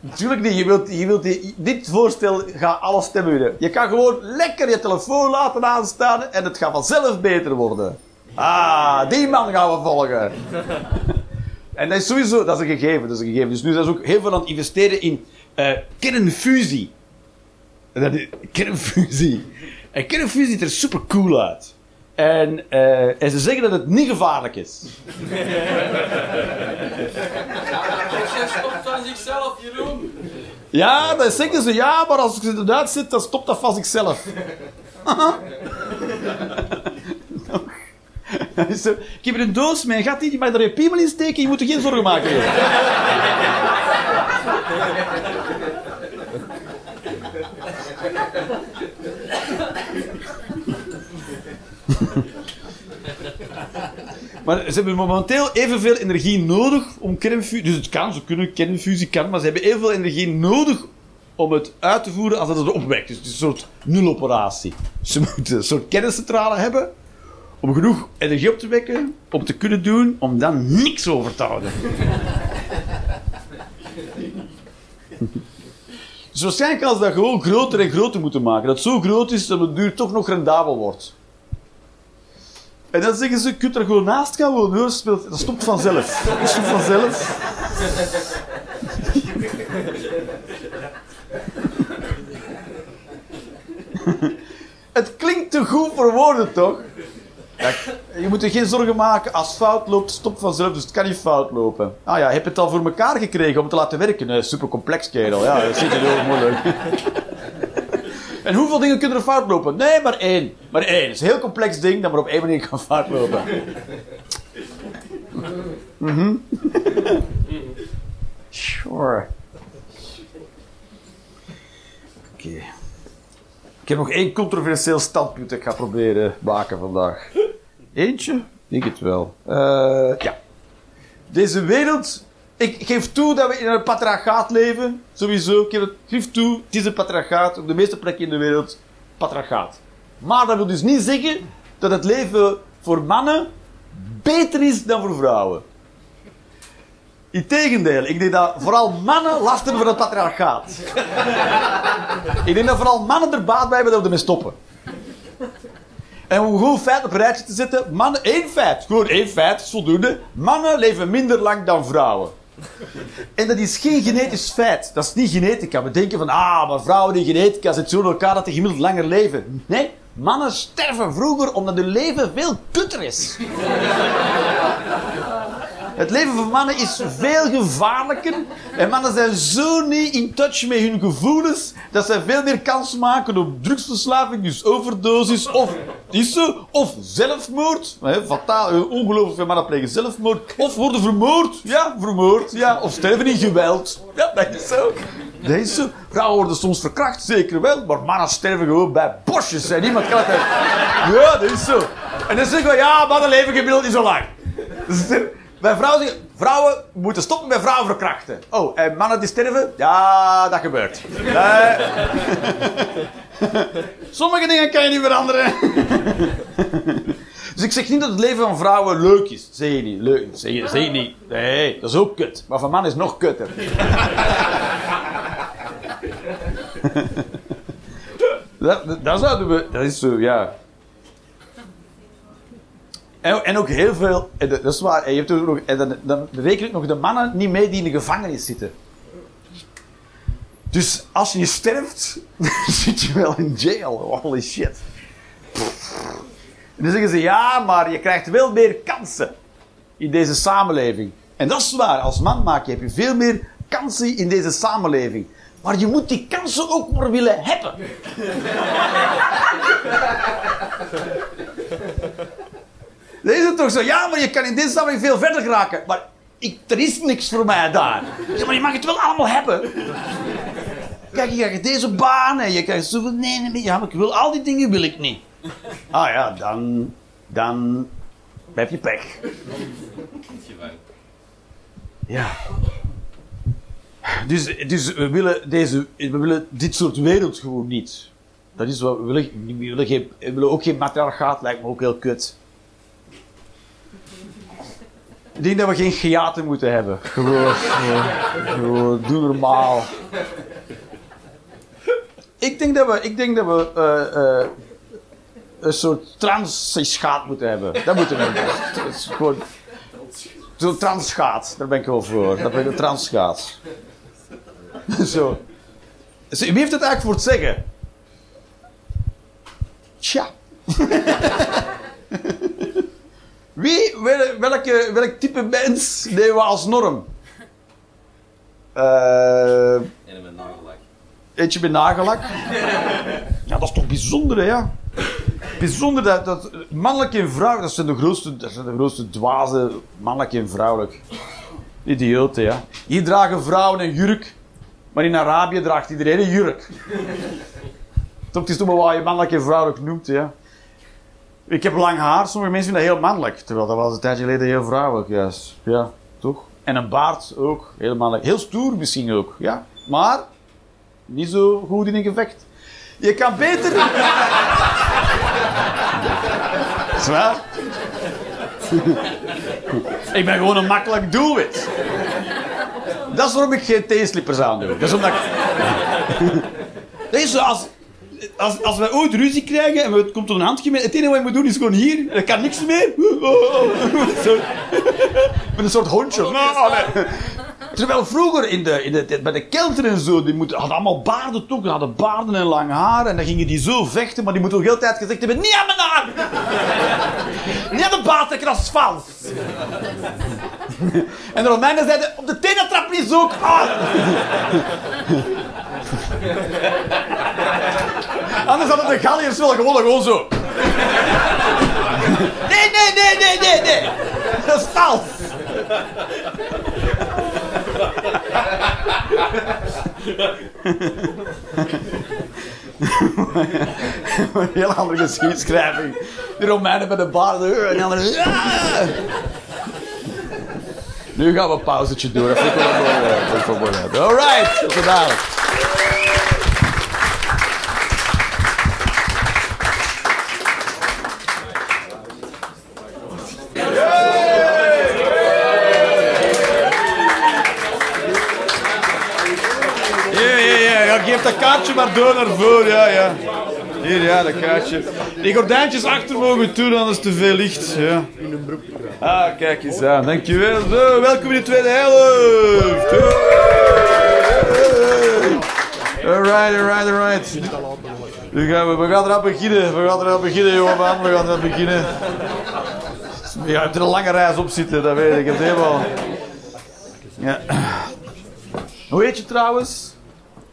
Natuurlijk niet. Je wilt, je wilt dit voorstel gaat alle stemmen. Je kan gewoon lekker je telefoon laten aanstaan en het gaat vanzelf beter worden. Ah, die man gaan we volgen. En dat is sowieso, dat is een gegeven, dat is een gegeven. Dus nu zijn ze ook heel veel aan het investeren in eh, kernfusie. Dat Kernfusie. En kernfusie ziet er super cool uit. En, eh, en ze zeggen dat het niet gevaarlijk is. stopt van zichzelf, Jeroen. Ja, dat zeggen ze. Ja, maar als ik ze eruit zet, dan stopt dat van zichzelf. Ik heb er een doos mee. Gaat die, die mag er je piemel in steken. Je moet er geen zorgen maken. Maar ze hebben momenteel evenveel energie nodig om kernfusie... Dus het kan, ze kunnen, kernfusie kan, maar ze hebben evenveel energie nodig om het uit te voeren als dat het opwekt. Dus het is een soort nuloperatie. Ze moeten een soort kerncentrale hebben om genoeg energie op te wekken, om te kunnen doen, om dan niks over te houden. Dus waarschijnlijk gaan ze dat gewoon groter en groter moeten maken. Dat het zo groot is dat het duur toch nog rendabel wordt. En dan zeggen ze, kunt er gewoon naast gaan wonen, hoor. Speelt- Dat stopt vanzelf. Dat stopt vanzelf. Het klinkt te goed voor woorden, toch? Je moet er geen zorgen maken. Als fout loopt, stopt vanzelf. Dus het kan niet fout lopen. Ah ja, heb je het al voor elkaar gekregen om te laten werken? Nee, super complex, kerel. Ja, dat zit heel moeilijk. En hoeveel dingen kunnen er fout lopen? Nee, maar één. Maar één. Het is een heel complex ding dat maar op één manier kan fout lopen. Mhm. Sure. Oké. Ik heb nog één controversieel standpunt dat ik ga proberen maken vandaag. Eentje? Ik denk het wel. Eh, ja. Deze wereld... Ik geef toe dat we in een patriarchaat leven. Sowieso. Ik geef, toe, het is een patriarchaat. Op de meeste plekken in de wereld. Patriarchaat. Maar dat wil dus niet zeggen dat het leven voor mannen beter is dan voor vrouwen. Integendeel, ik denk dat vooral mannen last hebben van het patriarchaat. ik denk dat vooral mannen er baat bij hebben dat we ermee stoppen. En om gewoon feit op een rijtje te zetten, mannen, één feit, gewoon één feit, is voldoende. Mannen leven minder lang dan vrouwen. En dat is geen genetisch feit. Dat is niet genetica. We denken van, ah, maar vrouwen die genetica zitten zo in elkaar dat die gemiddeld langer leven. Nee, mannen sterven vroeger omdat hun leven veel kutter is. Het leven van mannen is veel gevaarlijker. En mannen zijn zo niet in touch met hun gevoelens dat zij veel meer kans maken op drugsverslaving, dus overdosis, of, is zo, of zelfmoord. Hè, fataal, eh, ongelooflijk veel mannen plegen zelfmoord. Of worden vermoord. Ja, vermoord. Ja, of sterven in geweld. Ja, dat is zo. Dat is zo. Vrouwen worden soms verkracht, zeker wel. Maar mannen sterven gewoon bij bosjes. En niemand kan het... Ja, dat is zo. En dan zeggen we, ja, mannen leven gemiddeld niet zo lang. Bij vrouwen vrouwen moeten stoppen met vrouwen verkrachten. Oh, en mannen die sterven? Ja, dat gebeurt. Eh, Sommige dingen kan je niet veranderen. dus ik zeg niet dat het leven van vrouwen leuk is. Zeg je niet. Leuk. Zeg je, zeg je niet. Nee, dat is ook kut. Maar van man is nog kutter. dat, dat, dat zouden we... Dat is zo, ja. En, en ook heel veel... en Dat is waar. En, je hebt ook en dan, dan reken ik nog de mannen niet mee die in de gevangenis zitten. Dus als je sterft, zit je wel in jail. Holy shit. En dan zeggen ze, ja, maar je krijgt wel meer kansen in deze samenleving. En dat is waar. Als man maak je, heb je veel meer kansen in deze samenleving. Maar je moet die kansen ook maar willen hebben. Dan is het toch zo, ja, maar je kan in deze samenleving veel verder geraken. Maar ik, er is niks voor mij daar. Maar je mag het wel allemaal hebben. Kijk, je krijgt deze baan en je krijgt zoveel... Nee, nee, nee, ja, maar ik wil al die dingen wil ik niet. Ah ja, dan... Dan heb je pech. Ja. Dus, dus we, willen deze, we willen dit soort wereld gewoon niet. Dat is wat we willen. We willen, geen, we willen ook geen matriarchaat, lijkt me ook heel kut. Ik denk dat we geen geaten moeten hebben. Gewoon, gewoon, doe normaal. Ik denk dat we, ik denk dat we eh, eh, een soort transischaat moeten hebben. Dat moeten we hebben. Zo'n transgaat, daar ben ik wel voor. Dat ben ik een transgaat. Zo. Zo, Wie heeft het eigenlijk voor het zeggen? Tja. Wie, wel- welke, welk type mens nemen we als norm? En met nagellak. Eentje met nagellak. Ja, dat is toch bijzonder, hè, ja. Bijzonder dat, dat mannelijk en vrouwelijk, dat zijn de grootste, dat zijn de grootste dwazen, mannelijk en vrouwelijk. Idioten, ja. Hier dragen vrouwen een jurk, maar in Arabië draagt iedereen een jurk. Toch, het is toch maar wat je mannelijk en vrouwelijk noemt, ja. Ik heb lang haar, sommige mensen vinden dat heel mannelijk. Terwijl dat was een tijdje geleden heel vrouwelijk. Ja, toch? En een baard ook, heel mannelijk. Heel stoer misschien ook, ja. Maar niet zo goed in een gevecht. Je kan beter. Zwaar. ik ben gewoon een makkelijk doelwit. Dat is waarom ik geen teenslippers aandoe. Dat is omdat ik... Zo als... Als, als wij ooit ruzie krijgen en het komt tot een handgemeen, het enige wat je moet doen is gewoon hier, er kan niks meer. Met een soort hondje. Nee. Terwijl vroeger in de, in de, bij de kelter en zo, die moeten, hadden allemaal baarden toch, die hadden baarden en lang haar en dan gingen die zo vechten, maar die moeten ook heel tijd gezegd hebben, niet aan mijn haar! niet aan de baard, dat is vals! en de Romeinen zeiden, op de tenen trap niet zo. Anders hadden de Galliërs wel gewonnen, gewoon zo. nee, nee, nee, nee, nee, nee! Dat is vals! Een heel andere geschiedschrijving. De Romeinen met de baarden en de anderen. Ja! Nu gaan we een pauzetje doen. Dat vind ik wel mooi. eh, dat vind ik wel mooi. Alright, tot dadelijk. Kaartje maar door naar voren. Ja, ja. Hier, ja, dat kaartje. Die gordijntjes achter mogen toe, anders te veel licht. Ja. Ah, kijk eens aan. Dankjewel. Welkom in de tweede helft. Alright, alright, alright. Nu gaan we, we gaan eraan beginnen. We gaan eraan beginnen, jongeman. We gaan eraan beginnen. Je hebt er een lange reis op zitten, dat weet ik. Het helemaal. Ja. Hoe heet je trouwens?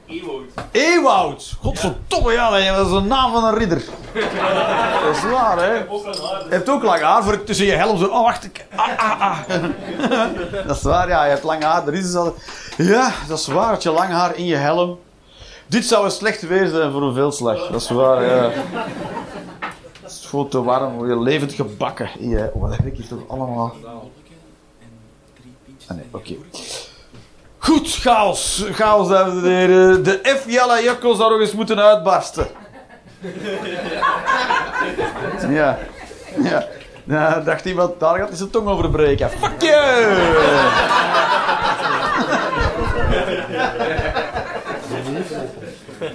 Ewoud. Ewoud. Godverdomme, ja, dat is een naam van een ridder. Dat is waar, hè. Je hebt ook lang haar voor tussen je helm zo. Oh, wacht. Ik, ah, ah, ah. Dat is waar, ja. Je hebt lang haar. Er is al... Ja, dat is waar. Dat je lang haar in je helm. Dit zou een slecht weer zijn voor een veldslag. Dat is waar, ja. Het is gewoon te warm. Je levend gebakken. in je- Oh, wat heb ik hier toch allemaal... Ah, nee, oké. Goed, chaos. Chaos, dames en heren. De F. Jalla Jokko zou nog eens moeten uitbarsten. Ja. Ja. Nou, dacht iemand, daar gaat hij zijn tong over breken. Fuck you!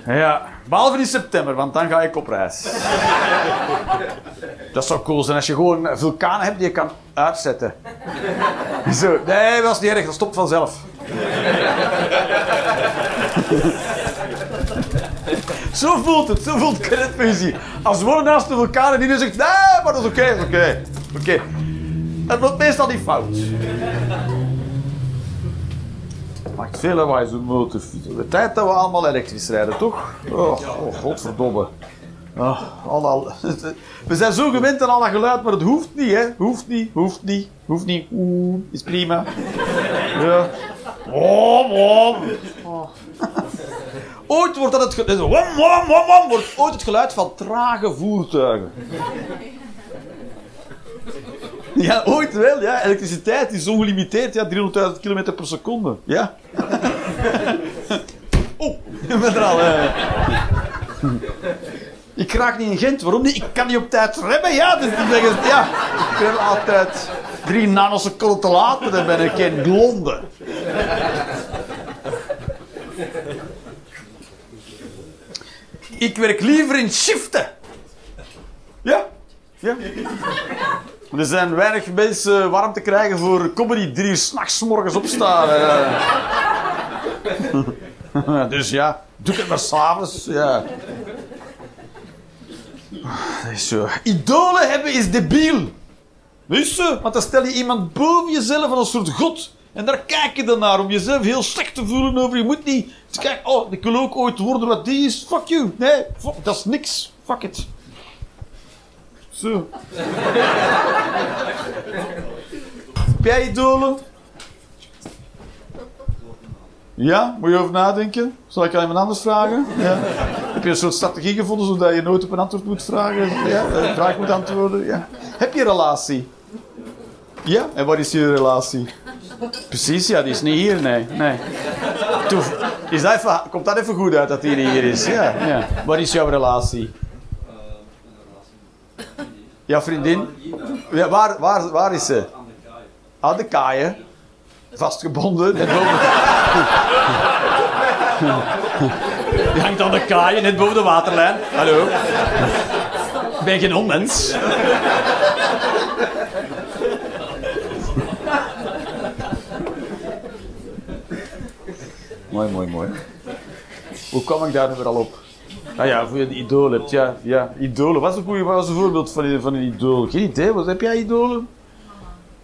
Ja, behalve in september, want dan ga ik op reis. Dat zou cool zijn als je gewoon vulkanen hebt die je kan uitzetten. Zo, nee, dat is niet erg, dat stopt vanzelf. Zo voelt het, zo voelt creditfusie. Als we wonen naast de vulkaan en die nu zegt, nee, maar dat is oké, dat oké. Oké. Het wordt meestal niet fout. Maakt veel lawaai zo'n motorfiets. De tijd dat we allemaal elektrisch rijden, toch? Oh, oh godverdomme. Oh, al, al. We zijn zo gewend aan al dat geluid, maar het hoeft niet, hè. Hoeft niet, hoeft niet, hoeft niet. Oeh, is prima. Ja. Oh, oh. Oh. Ooit wordt dat het geluid... Wom, wom, wom, wom, wordt ooit het geluid van trage voertuigen. Ja, ooit wel, ja. Elektriciteit is ongelimiteerd, ja. 300.000 km per seconde. Ja. Oh, ik ben er al. eh. Ik raak niet in Gent. Waarom niet? Ik kan niet op tijd remmen. Ja, dus die zeggen, ja. Ik ben altijd drie nanoseconden te maar dan ben ik geen blonde. Ik werk liever in shiften. Ja? Ja. Er zijn weinig mensen warm te krijgen voor comedy drie uur s'nachts morgens opstaan. dus ja, doe het maar s'avonds. Ja. Is zo. Idolen hebben is debiel. Zo? Want dan stel je iemand boven jezelf als een soort god. En daar kijk je dan naar om jezelf heel slecht te voelen over. Je moet niet dus kijk, oh, ik wil ook ooit worden wat die is. Fuck you. Nee, dat is niks. Fuck it. Zo. Heb jij? Ja? Moet je over nadenken? Zal ik aan iemand anders vragen? Ja. Heb je een soort strategie gevonden zodat je nooit op een antwoord moet vragen? Ja? Een vraag moet antwoorden? Ja. Heb je een relatie? Ja? En wat is je relatie? Precies, ja, die is niet hier, nee. nee. Is even, komt dat even goed uit dat die niet hier is? Ja, ja. Wat is jouw relatie? Jouw vriendin? Ja, waar, waar, waar is ze? Aan. Aan de kaaien. Vastgebonden, net boven. Die hangt aan de kaaien, net boven de waterlijn. Hallo. Ik ben geen onmens. Mooi, mooi, mooi. Hoe kwam ik daar nu al op? Ah ja, voor je een idool hebt. Ja, ja. Idolen. Wat is een, goeie, wat was een voorbeeld van, een- van een idool? Geen idee. Wat, heb jij idolen?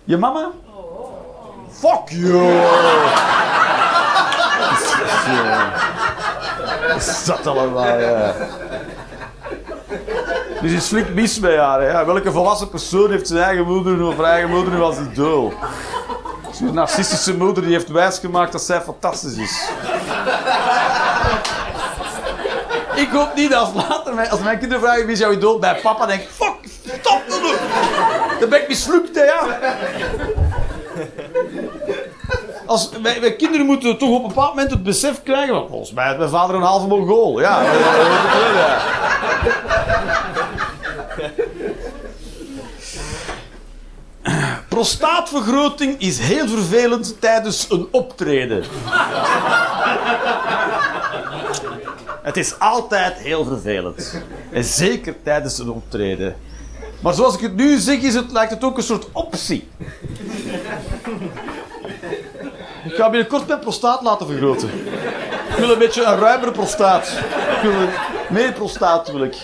Je mama? Fuck you! Is dat allemaal, ja. Is flink mis bij haar. Ja. Welke volwassen persoon heeft zijn eigen moeder of haar eigen moeder nu als idool? Zo'n narcistische moeder die heeft wijsgemaakt dat zij fantastisch is. Ik hoop niet dat als later, als mijn kinderen vragen wie is jouw idool, bij papa denk ik, fuck, stop dat doen. Dan ben ik mislukt, hè, ja. Als, mijn kinderen moeten toch op een bepaald moment het besef krijgen, want volgens mij mijn vader een halve Mongool. Ja, ja. Prostaatvergroting is heel vervelend tijdens een optreden. Het is altijd heel vervelend. En zeker tijdens een optreden. Maar zoals ik het nu zeg, is het, lijkt het ook een soort optie. Ik ga binnenkort mijn prostaat laten vergroten. Ik wil een beetje een ruimere prostaat. Ik wil meer prostaat wil ik.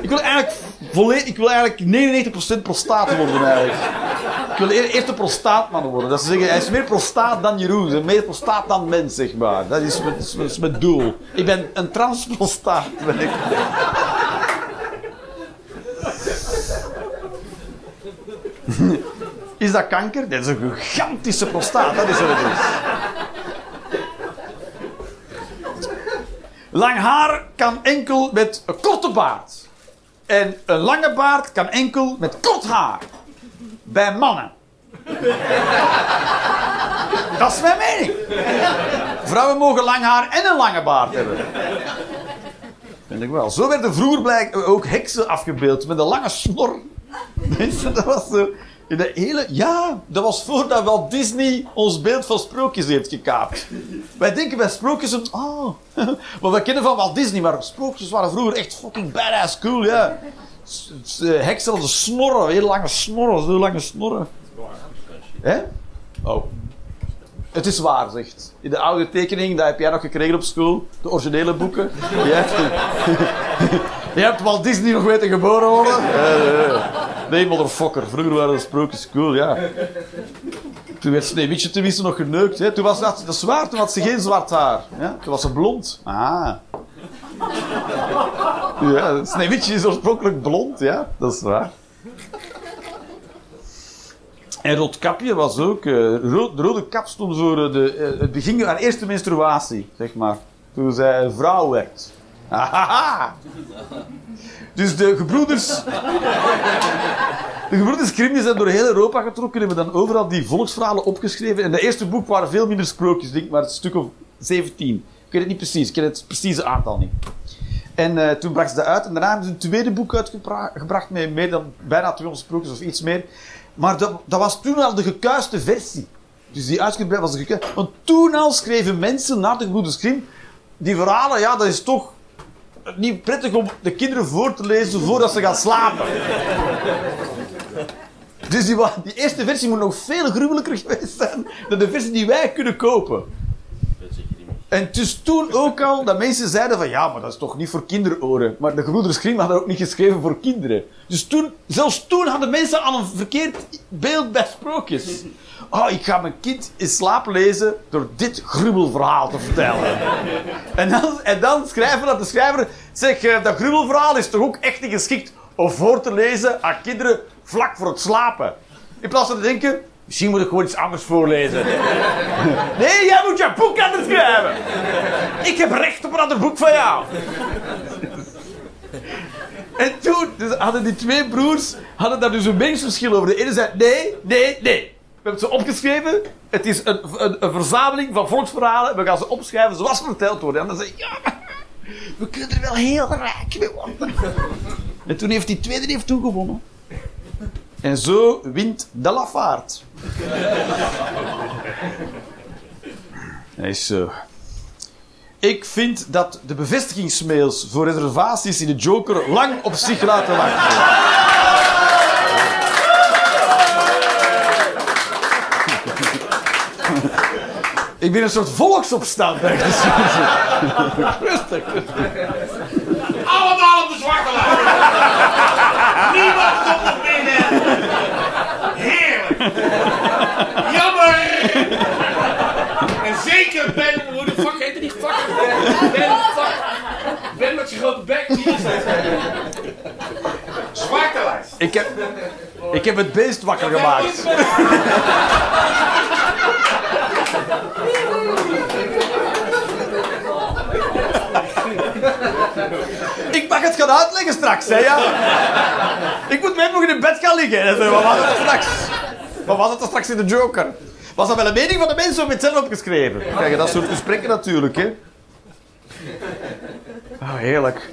Ik wil eigenlijk volledig, ik wil eigenlijk 99% prostaat worden eigenlijk. Ik wil eer- eerst een prostaatman worden. Dat ze zeggen, hij is meer prostaat dan Jeroen. Meer prostaat dan mens, zeg maar. Dat is mijn, doel. Ik ben een transprostaat, ik. Is dat kanker? Dat is een gigantische prostaat. Dat is wat het is. Lang haar kan enkel met een korte baard. En een lange baard kan enkel met kort haar. Bij mannen. Dat is mijn mening. Vrouwen mogen lang haar en een lange baard hebben. Vind ik wel. Zo werden vroeger blijk, ook heksen afgebeeld met een lange snor. dat was zo. In de hele, ja, dat was voordat Walt Disney ons beeld van sprookjes heeft gekaapt. Wij denken bij sprookjes een. Oh. Maar we kennen van Walt Disney, maar sprookjes waren vroeger echt fucking badass cool, ja. Heksen hadden snorren, heel lange snorren, zo lange snorren. Hè? Oh. Het is waar, zegt. In de oude tekening, dat heb jij nog gekregen op school. De originele boeken. Je hebt, je hebt Walt Disney nog weten geboren worden. Nee, motherfucker. Vroeger waren de sprookjes cool, ja. Toen werd Sneeuwwitje tenminste nog geneukt. Hè. Toen was dat, dat is waar, toen had ze geen zwart haar. Ja. Toen was ze blond. Ah. Ja, Sneeuwwitje is oorspronkelijk blond, ja. Dat is waar. En Roodkapje was ook... eh, rood, de rode kap stond voor eh, de, eh, het begin van haar eerste menstruatie, zeg maar. Toen zij vrouw werd. Ahaha! Dus de gebroeders... De gebroeders Grimm zijn door heel Europa getrokken en hebben dan overal die volksverhalen opgeschreven. En de eerste boek waren veel minder sprookjes, denk maar een stuk of 17. Weet het niet precies, ik ken het precieze aantal niet. En eh, toen bracht ze dat uit. En daarna hebben ze een tweede boek uitgebracht met meer dan bijna 200 sprookjes of iets meer. Maar dat, dat was toen al de gekuiste versie. Dus die uitgebreid was de gekuiste. Want toen al schreven mensen naar de gebroeders Grimm die verhalen, ja, dat is toch niet prettig om de kinderen voor te lezen voordat ze gaan slapen. Dus die, die eerste versie moet nog veel gruwelijker geweest zijn dan de versie die wij kunnen kopen. En dus toen ook al dat mensen zeiden van ja, maar dat is toch niet voor kinderoren. Maar de gebroeders Grimm hadden ook niet geschreven voor kinderen. Dus toen, zelfs toen hadden mensen al een verkeerd beeld bij sprookjes. Oh, ik ga mijn kind in slaap lezen door dit gruwelverhaal te vertellen. en, dan, en dan schrijven dat de schrijver zeg, eh, dat gruwelverhaal is toch ook echt niet geschikt om voor te lezen aan kinderen vlak voor het slapen. In plaats van te denken, misschien moet ik gewoon iets anders voorlezen. Nee, jij moet je boek anders schrijven. Ik heb recht op een ander boek van jou. En toen dus hadden die twee broers hadden daar dus een meningsverschil over. De ene zei, nee, nee, nee. We hebben ze opgeschreven. Het is een, een, een verzameling van volksverhalen. We gaan ze opschrijven zoals ze verteld worden. En dan zei ja, we kunnen er wel heel rijk mee worden. En toen heeft die tweede heeft toegewonnen. En zo wint de Lafaard. Hij is zo. Ik vind dat de bevestigingsmails voor reservaties in de Joker lang op zich laten wachten. Ik ben een soort volksopstand. Rustig. Allemaal op de zwarte lijn. Niemand komt. Heerlijk. Jammer. En zeker Ben, hoe de fuck heet die fuck? Ben, fuck. Ben met zijn grote bek. Die is. Ik heb, ik heb het beest wakker gemaakt. Ik mag het gaan uitleggen straks, hè, ja? Ik moet met nog in bed gaan liggen. En zo, Wat straks? Wat was het er straks in de Joker? Was dat wel een mening van de mensen of het zelf opgeschreven? Kijk, dat soort gesprekken natuurlijk, hè? Oh, heerlijk.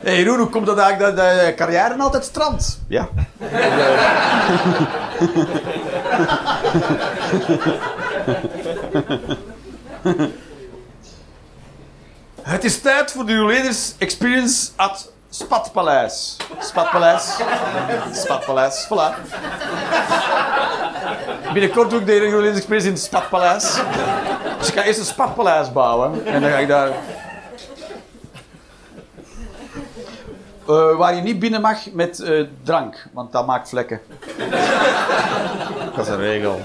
Hé, hey, Roen, hoe komt dat eigenlijk dat de carrière altijd strandt? Ja. Het is tijd voor de Roeleders Experience at Spatpaleis. Spatpaleis. Spatpaleis, voilà. Binnenkort doe ik de Roeleders Experience in het Spatpaleis. Dus ik ga eerst een Spatpaleis bouwen. En dan ga ik daar... Eh, waar je niet binnen mag met eh, drank, want dat maakt vlekken. dat is een regel.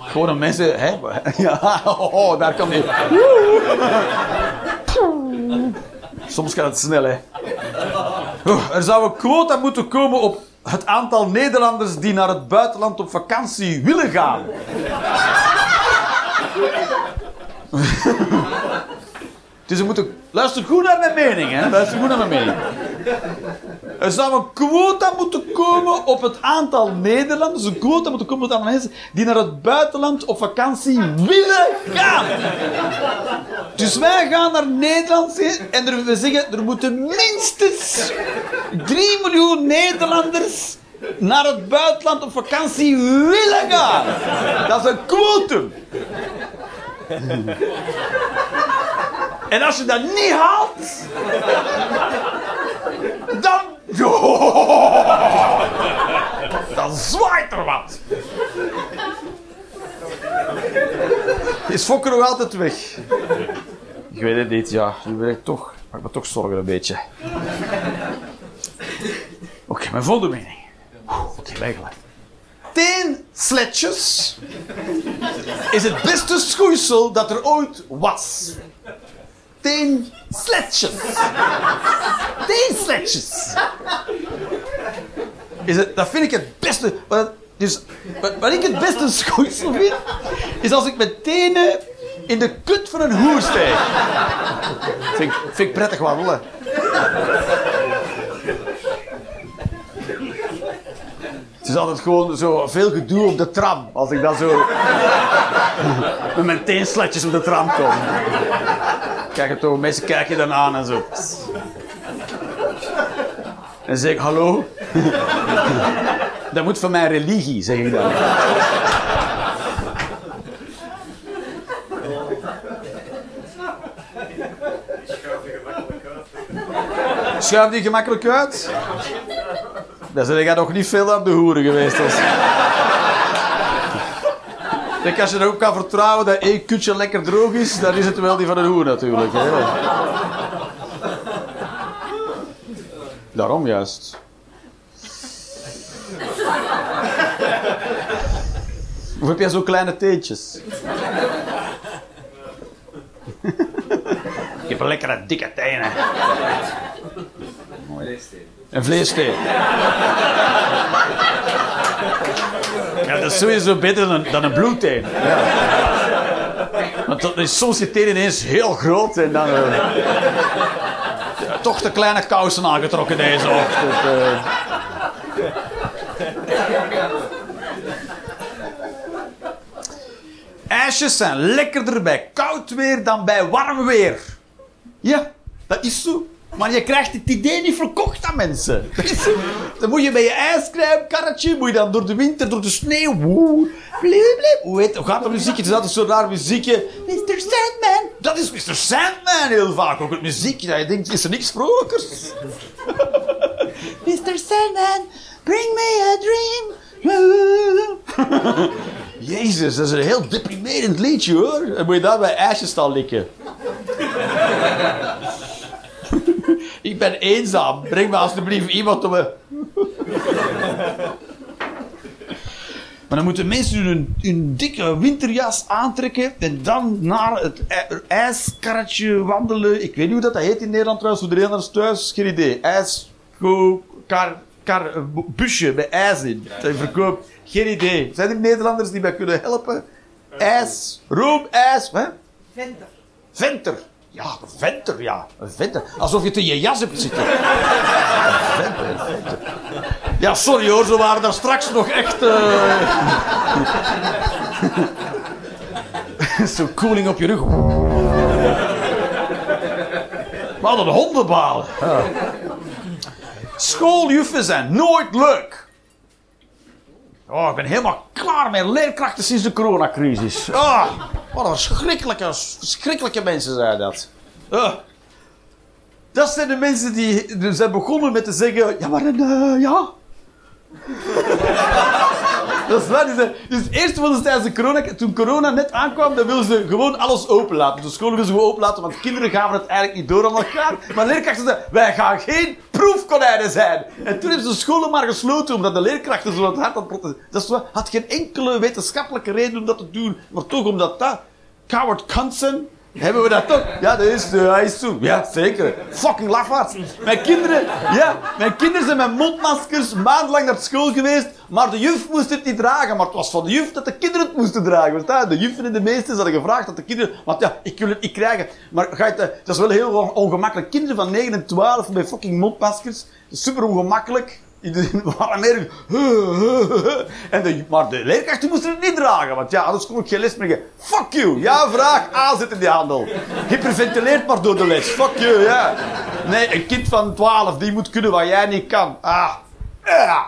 Gewoon een mensen, hè? Ja, oh, daar kan die. Soms gaat het snel, hè? Oh, er zou een quota moeten komen op het aantal Nederlanders die naar het buitenland op vakantie willen gaan. Dus we moeten... Luister goed naar mijn mening, hè. Luister goed naar mijn mening. Er zou een quota moeten komen op het aantal Nederlanders, een quota moeten komen op het aantal mensen die naar het buitenland op vakantie willen gaan. Dus wij gaan naar Nederland en we zeggen, er moeten minstens 3 miljoen Nederlanders naar het buitenland op vakantie willen gaan. Dat is een quotum. En als je dat niet haalt, dan. Dan zwaait er wat. Is Fokker nog altijd weg? Ik weet het niet, ja. Nu ben ik toch. Maak me toch zorgen een beetje. Oké, mijn volgende mening. Oké, weggelegd. Tien sletjes is het beste schoeisel dat er ooit was. Tien sletjes. Tien. Is het, dat vind ik het beste. Wat, dus, wat, ik het beste schoeisel vind, is als ik mijn tenen in de kut van een hoer steek. Vind, vind ik prettig wandelen. Is altijd gewoon zo veel gedoe op de tram. Als ik dan zo met mijn teensletjes op de tram kom. Kijk het toch, mensen kijken dan aan en zo. En zeg ik, hallo? Dat moet van mijn religie, zeg ik dan. Schuif die gemakkelijk uit? Dan zijn jij nog niet veel op de hoeren geweest. Als... Denk, als je erop kan vertrouwen dat één kutje lekker droog is, dan is het wel die van een hoer natuurlijk. Hè? Daarom juist. Of heb jij zo kleine teentjes? Ik heb een lekkere dikke tenen. Een vleessteen. Ja, dat is sowieso beter dan, dan een bloedteen. Ja. Want dat is soms je teen ineens heel groot en dan... eh, ja, toch de kleine kousen aangetrokken deze ochtend. eh. IJsjes zijn lekkerder bij koud weer dan bij warm weer. Ja, dat is zo. Maar je krijgt het idee niet verkocht aan mensen. Dan moet je bij je ijscremekarretje, moet je dan door de winter, door de sneeuw. Woe. Hoe, heet, gaat dat muziekje? Het is altijd zo'n raar muziekje. Mr. Sandman. Dat is Mr. Sandman heel vaak. Ook het muziekje dat je denkt, is er niks vrolijkers? Mr. Sandman, bring me a dream. Jezus, dat is een heel deprimerend liedje hoor. En moet je daar bij ijsjes staan likken. Ik ben eenzaam. Breng me alsjeblieft iemand om me. Maar dan moeten mensen hun, hun dikke winterjas aantrekken en dan naar het ij- ijskarretje wandelen. Ik weet niet hoe dat, dat heet in Nederland trouwens, voor de Nederlanders thuis, geen idee. Ijs, go, kar, kar, eh, bu- busje met ijs in. Dat je verkoopt. Geen idee. Zijn er Nederlanders die mij kunnen helpen? IJs, roomijs, hè? Venter. Venter. Ja, venter, ja. Een venter. Alsof je het in je jas hebt zitten. Een venter, een venter. Ja, sorry hoor, ze waren daar straks nog echt... eh Zo koeling op je rug. Hadden een hondenbaal. Ja. Schooljuffen zijn nooit leuk. Oh, ik ben helemaal klaar met leerkrachten sinds de coronacrisis. Ah, wat een verschrikkelijke, verschrikkelijke mensen zijn dat. Ah. Dat zijn de mensen die zijn begonnen met te zeggen... Ja, maar eh, ja... Dat is waar. Dus eerst wilden ze tijdens de corona... Toen corona net aankwam, dan wilden ze gewoon alles openlaten. De scholen wilden ze gewoon openlaten, want kinderen gaven het eigenlijk niet door aan elkaar. Maar leerkrachten zeiden, wij gaan geen proefkonijnen zijn. En toen hebben ze de scholen maar gesloten, omdat de leerkrachten zo hard protesteren. Dat had geen enkele wetenschappelijke reden om dat te doen. Maar toch omdat dat... Coward Consent Hebben we dat toch? Ja, dat is, uh, hij is toe. Ja, zeker. Fucking lafaards. Mijn kinderen, ja, mijn kinderen zijn met mondmaskers maandenlang naar school geweest, maar de juf moest het niet dragen. Maar het was van de juf dat de kinderen het moesten dragen. De juffen en de meesters hadden gevraagd dat de kinderen... Want ja, ik wil het niet krijgen. Maar ga je eh, dat is wel heel on- ongemakkelijk. Kinderen van 9 en 12 met fucking mondmaskers. Super ongemakkelijk. Iedereen waren meer... En de, maar de leerkrachten moesten het niet dragen, want ja, anders kon ik geen les meer geven. Fuck you! Ja, vraag A zit in die handel. Hyperventileert maar door de les. Fuck you, ja. Nee, een kind van 12, die moet kunnen wat jij niet kan. Ah. Ja.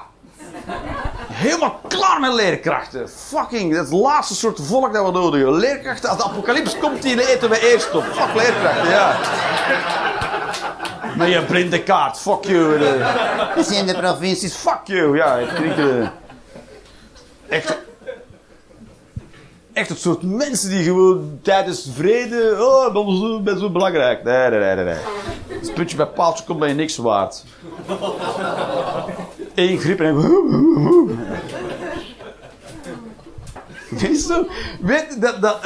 Helemaal klaar met leerkrachten. Fucking, dat is het laatste soort volk dat we nodig hebben. Leerkrachten, als de apocalyps komt, die eten we eerst op. Fuck leerkrachten, ja. Met je blinde kaart, fuck you. Dat zijn de provincies, fuck you. Ja, ik denk, eh, echt, echt het soort mensen die gewoon tijdens vrede, oh, ben zo, ben zo belangrijk. Nee, nee, nee, nee. Het puntje bij paaltje komt bij je niks waard. Eén grip en je zo? Weet, dat, dat,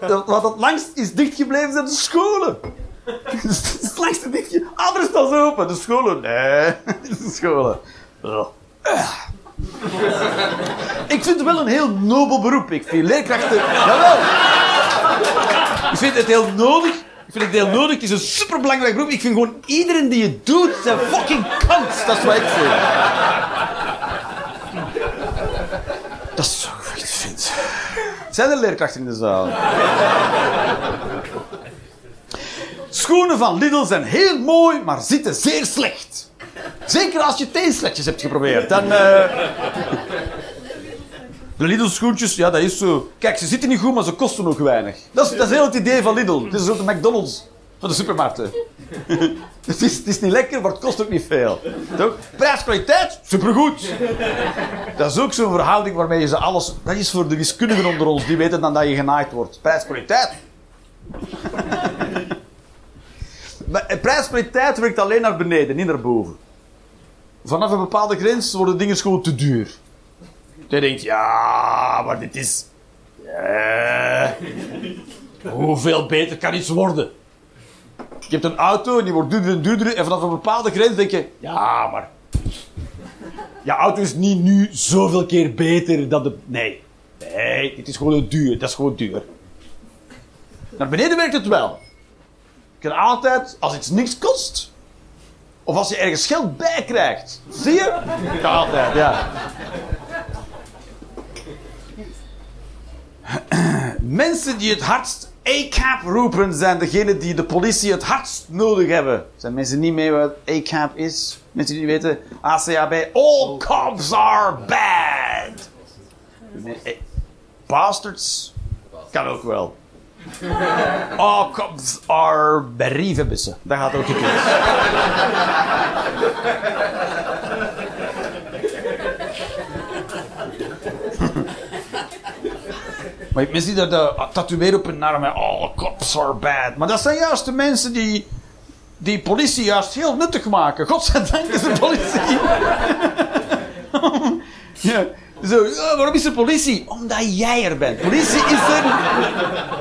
dat, wat het langst is dichtgebleven zijn de scholen. Het langste dichtje. Dan ze open. De scholen. Nee, de scholen. Ik vind het wel een heel nobel beroep. Ik vind leerkrachten... Jawel. Ik vind het heel nodig. Ik vind het heel nodig. Het is een superbelangrijk beroep. Ik vind gewoon iedereen die het doet, zijn fucking kant. Dat is wat ik vind. Dat is zo wat ik vind. Zijn er leerkrachten in de zaal? Schoenen van Lidl zijn heel mooi, maar zitten zeer slecht. Zeker als je teensletjes hebt geprobeerd. Dan, eh, De Lidl schoentjes, ja, dat is zo. Kijk, ze zitten niet goed, maar ze kosten ook weinig. Dat is, dat is heel het idee van Lidl. Het is een soort McDonald's van de supermarkten. het, is, het is niet lekker, maar het kost ook niet veel. Prijs-kwaliteit, supergoed. Dat is ook zo'n verhouding waarmee je ze alles... Dat is voor de wiskundigen onder ons, die weten dan dat je genaaid wordt. Prijs-kwaliteit. Eh, prijs-kwaliteit werkt alleen naar beneden, niet naar boven. Vanaf een bepaalde grens worden dingen gewoon te duur. Je denkt, ja, maar dit is... eh, hoeveel beter kan iets worden? Je hebt een auto en die wordt duurder en duurder. En vanaf een bepaalde grens denk je, ja, maar... Je auto is niet nu zoveel keer beter dan de... Nee. Nee, dit is gewoon duur. Dat is gewoon duur. Naar beneden werkt het wel. Je kan altijd, als iets niks kost... Of als je ergens geld bij krijgt. Zie je? Kan altijd, ja. Mensen die het hardst ACAP roepen, zijn degenen die de politie het hardst nodig hebben. Zijn mensen niet mee wat ACAP is? Mensen die niet weten, ACAB, all cops are bad. Eh, Bastards kan ook wel. All cops are berievenbussen. Dat gaat ook gekund. Maar je die dat uh, tatoeëren op hun arm. All cops are bad. Maar dat zijn juist de mensen die die politie juist heel nuttig maken. Godzijdank is er politie. ja. Zo, ja, waarom is er politie? Omdat jij er bent. Politie is er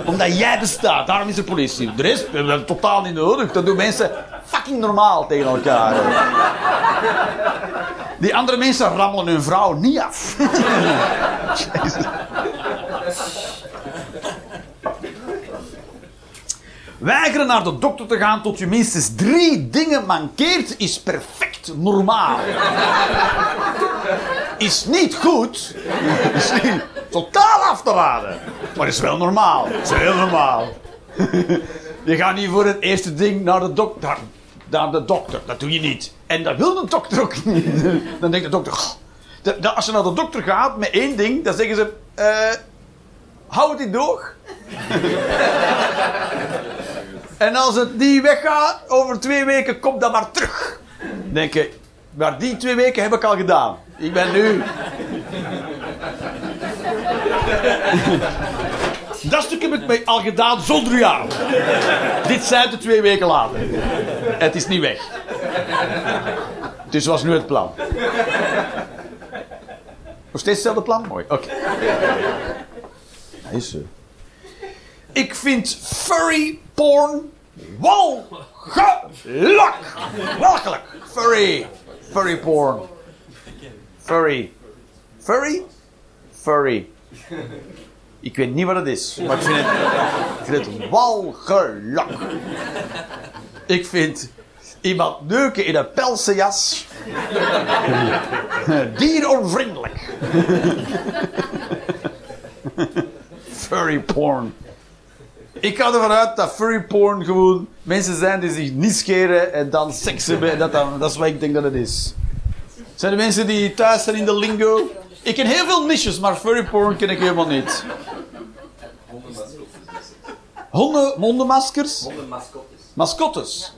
omdat jij bestaat. Daarom is er politie. De rest hebben we totaal niet nodig. Dat doen mensen fucking normaal tegen elkaar. Die andere mensen rammelen hun vrouw niet af. Weigeren naar de dokter te gaan tot je minstens drie dingen mankeert is perfect normaal. Is niet goed. Is niet totaal af te raden. Maar is wel normaal. Is heel normaal. Je gaat niet voor het eerste ding naar de dokter. De dokter. Dat doe je niet. En dat wil de dokter ook niet. Dan denkt de dokter... Als je naar de dokter gaat met één ding, dan zeggen ze... eh hou het in doog. En als het niet weggaat, over twee weken, kom dan maar terug. Denk je, maar die twee weken heb ik al gedaan. Ik ben nu... Dat stuk heb ik al gedaan zonder jou. Dit zijn de twee weken later. Het is niet weg. Dus was nu het plan. Nog steeds hetzelfde plan? Mooi, oké. Dat is zo. Ik vind furry porn walgelijk. Walgelijk. Furry. Furry porn. Furry. Furry? Furry. Ik weet niet wat het is, maar ik vind het, ik vind. Ik vind iemand neuken in een pelsen jas dieronvriendelijk. furry porn. Ik ga ervan uit dat furry porn gewoon mensen zijn die zich niet scheren en dan seks hebben. En dat, dan, dat is wat ik denk dat het is. Zijn er mensen die thuis zijn in de lingo? Ik ken heel veel niches, maar furry porn ken ik helemaal niet. Honden, hondenmaskers? Hondenmascottes. Mascottes.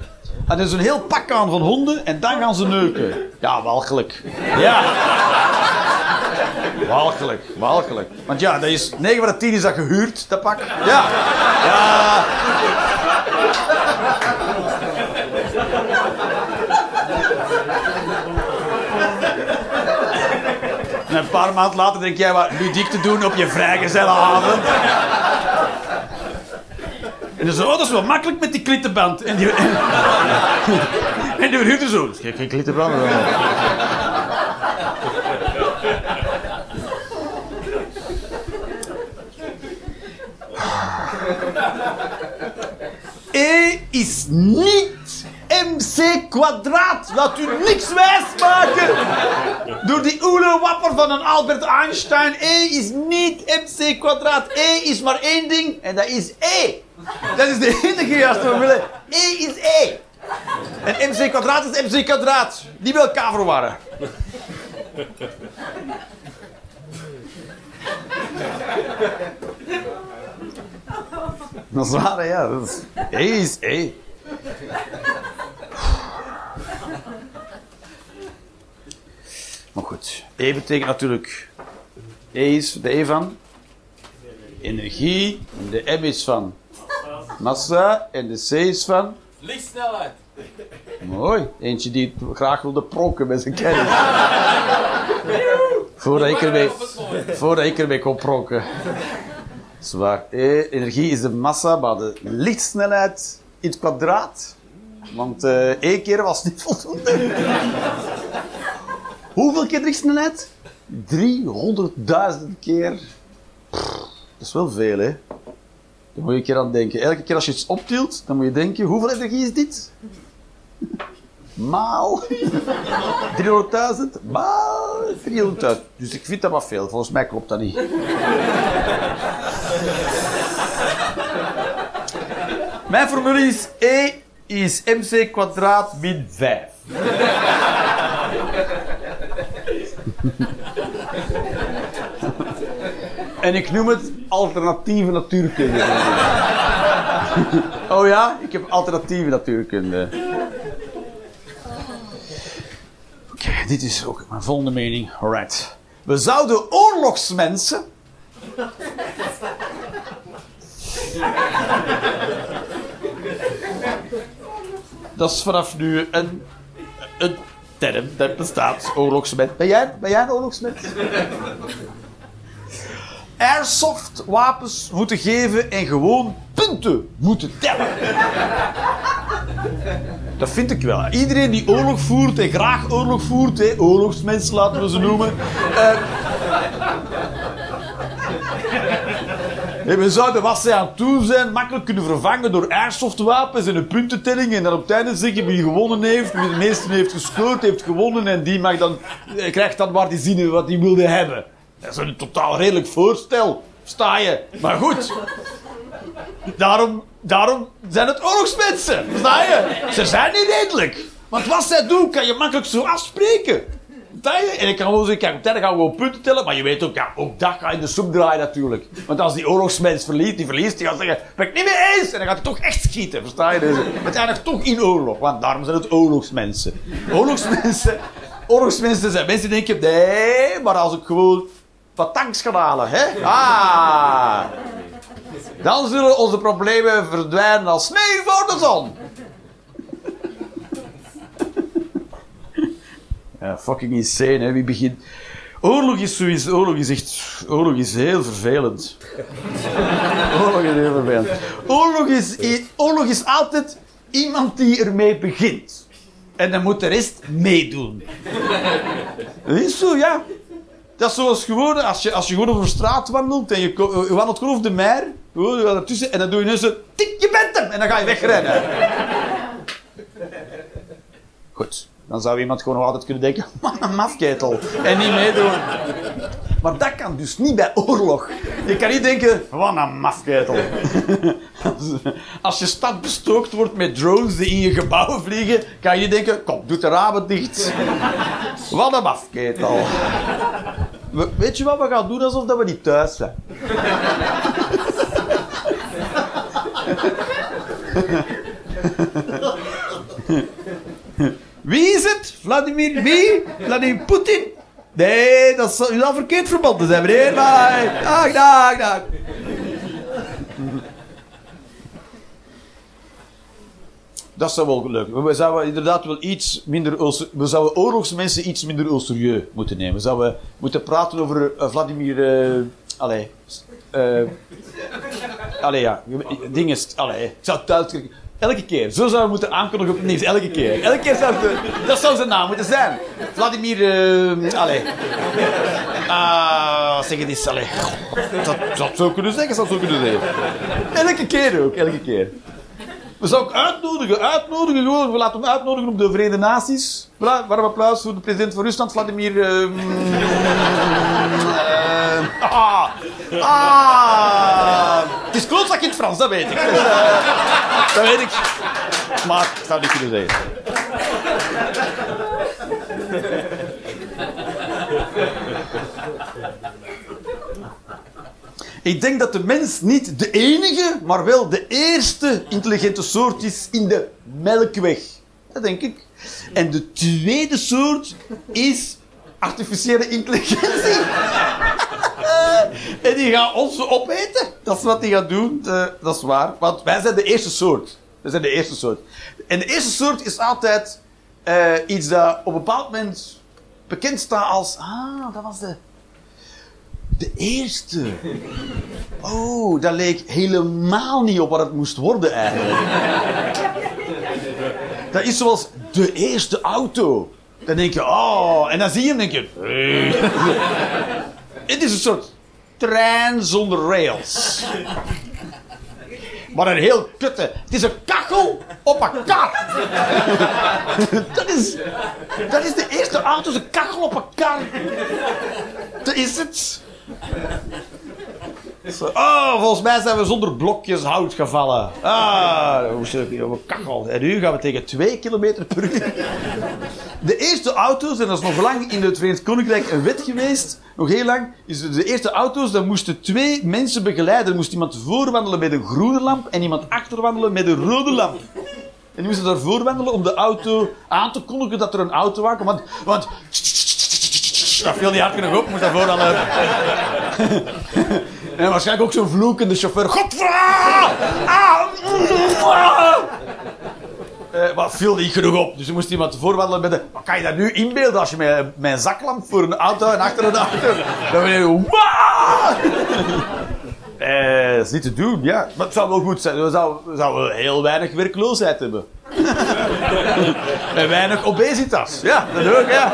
En er is een heel pak aan van honden en dan gaan ze neuken. Ja, walgelijk. Ja. Walgelijk, walgelijk. Want ja, dat is 9 van de 10 is dat gehuurd, dat pak. Ja. Ja. En een paar maanden later denk jij wat ludiek te doen op je vrijgezellenavond. En dan zo, oh, dat is wel makkelijk met die klittenband. En die, en, en die verhuurder zo. Geen klittenband. Is niet mc kwadraat. Laat u niks wijsmaken. Door die oele-wapper van een Albert Einstein. E is niet mc kwadraat. E is maar één ding en dat is E. Dat is de enige juiste formule. E is E. En mc kwadraat is mc kwadraat. Die bij elkaar verwarren. Dat is waar, hè, ja. Dat is, E is E. Maar goed, E betekent natuurlijk... E is de E van energie, de M is van massa en de C is van... Lichtsnelheid. Mooi. Eentje die graag wilde prokken met zijn kennis. Voordat ik ermee, voordat ik ermee kon prokken. Zwaar. E, energie is de massa, maar de lichtsnelheid in het kwadraat. Want eh één keer was niet voldoende. Hoeveel keer lichtsnelheid? 300.000 keer. Pff, dat is wel veel, hè? Daar moet je een keer aan denken. Elke keer als je iets optilt, dan moet je denken: hoeveel energie is dit? Maal 300.000 maal 300.000. Dus ik vind dat wat veel. Volgens mij klopt dat niet. Mijn formule is E is mc kwadraat min 5. En ik noem het alternatieve natuurkunde. Oh ja? Ik heb alternatieve natuurkunde. Oké, dit is ook mijn volgende mening. Alright. We zouden oorlogsmensen. Dat is vanaf nu een, een term dat bestaat. Oorlogsmens. Ben jij, ben jij een oorlogsmens? Airsoft wapens moeten geven en gewoon punten moeten tellen. Dat vind ik wel. Iedereen die oorlog voert en graag oorlog voert, hè, oorlogsmensen laten we ze noemen. eh, en we zouden wat zij aan toe zijn makkelijk kunnen vervangen door airsoftwapens en een puntentelling. En dan op het einde zeggen wie gewonnen heeft, wie de meeste heeft gescoord, heeft gewonnen. En die mag dan, eh, krijgt dan waar die zin wat hij wilde hebben. Dat is een totaal redelijk voorstel. Sta je. Maar goed. Daarom, daarom zijn het oorlogsmensen. Sta je? Ze zijn niet redelijk. Want wat zij doen, kan je makkelijk zo afspreken. Je? En ik kan gewoon zeggen, op gaan we gewoon punten tellen. Maar je weet ook, ja, ook dat gaat in de soep draaien natuurlijk. Want als die oorlogsmens verliest, die verliest, die gaat zeggen, ben ik niet mee eens. En dan gaat hij toch echt schieten, versta je? Dus nog toch in oorlog. Want daarom zijn het oorlogsmensen. Oorlogsmensen, oorlogsmensen zijn mensen die denken, nee, maar als ik gewoon wat tanks gaan halen, hè? Ah! Dan zullen onze problemen verdwijnen als sneeuw voor de zon. Ja, fucking insane, hè? Wie begint... Oorlog is sowieso... Oorlog is echt... Oorlog is heel vervelend. Oorlog is heel vervelend. Oorlog is, oorlog is altijd iemand die ermee begint. En dan moet de rest meedoen. Dat is zo, ja. Dat is zoals gewoon, als je, als je gewoon over straat wandelt en je, wandelt gewoon over de mer, je gaat ertussen en dan doe je ineens zo, tik, je bent hem! En dan ga je wegrennen. Goed, dan zou iemand gewoon altijd kunnen denken, man, een mafketel. En niet meedoen. Maar dat kan dus niet bij oorlog. Je kan niet denken, wat een mafketel. Als je stad bestookt wordt met drones die in je gebouwen vliegen, kan je niet denken, kom, doe de ramen dicht. Wat een mafketel. We- Weet je wat we gaan doen alsof dat we niet thuis zijn? Wie is het? Vladimir wie? Vladimir Poetin? Nee, dat is u al verkeerd verbonden zijn, meneer. Bye. Dag, dag, dag. Dat zou wel leuk. We zouden inderdaad wel iets minder... We zouden oorlogsmensen iets minder serieus moeten nemen. We zouden moeten praten over eh, Vladimir... eh allee. eh allee, ja. Dingen... Allee. Ik zou het uitkrijgen. Elke keer. Zo zouden we moeten aankondigen op het nieuws. Elke keer. Elke keer zou het... Dat zou zijn naam moeten zijn. Vladimir... eh allee. Ah, zeg het eens. Allee. Dat zou het zo kunnen zeggen. zou het zo kunnen zeggen. Elke keer ook. Elke keer. We zouden uitnodigen, uitnodigen. We laten hem uitnodigen op de Verenigde Naties. Voilà, warm applaus voor de president van Rusland, Vladimir. ehm, eh, ah, ah, het is klootzak in het Frans, dat weet ik. Dus, eh, dat weet ik. Maar ik zou niet kunnen zeggen. Ik denk dat de mens niet de enige, maar wel de eerste intelligente soort is in de melkweg. Dat denk ik. En de tweede soort is artificiële intelligentie. en die gaan ons opeten. Dat is wat die gaat doen. Eh, dat is waar. Want wij zijn de eerste soort. Wij zijn de eerste soort. En de eerste soort is altijd eh, iets dat op een bepaald moment bekend staat als... Ah, dat was de... De eerste. Oh, dat leek helemaal niet op wat het moest worden eigenlijk. Dat is zoals de eerste auto. Dan denk je, oh, en dan zie je hem en denk je. Het is een soort trein zonder rails. Maar een heel kutte. Het is een kachel op een kar. Dat is, dat is de eerste auto, een kachel op een kar. Dat is het. Oh, volgens mij zijn we zonder blokjes hout gevallen. Ah, hoe zit een kachel. En nu gaan we tegen 2 km per uur. De eerste auto's, en dat is nog lang in het Verenigd Koninkrijk een wet geweest, nog heel lang, is de eerste auto's, dan moesten twee mensen begeleiden. Er moest iemand voorwandelen met een groene lamp en iemand achterwandelen met een rode lamp. En die moesten daarvoor wandelen om de auto aan te kondigen dat er een auto was. Want, want dat viel niet hard genoeg op, moest daarvoor al... eh, en waarschijnlijk ook zo'n vloekende chauffeur. Godvra! Ah! Eh, maar viel niet genoeg op. Dus er moest iemand voorwandelen met de... Wat kan je dat nu inbeelden als je met, een zaklamp voor een auto en achter een auto... Dan je... Eh, dat is niet te doen, ja. Maar het zou wel goed zijn. We zouden, zouden heel weinig werkloosheid hebben. en weinig obesitas. Ja, dat ook, ja.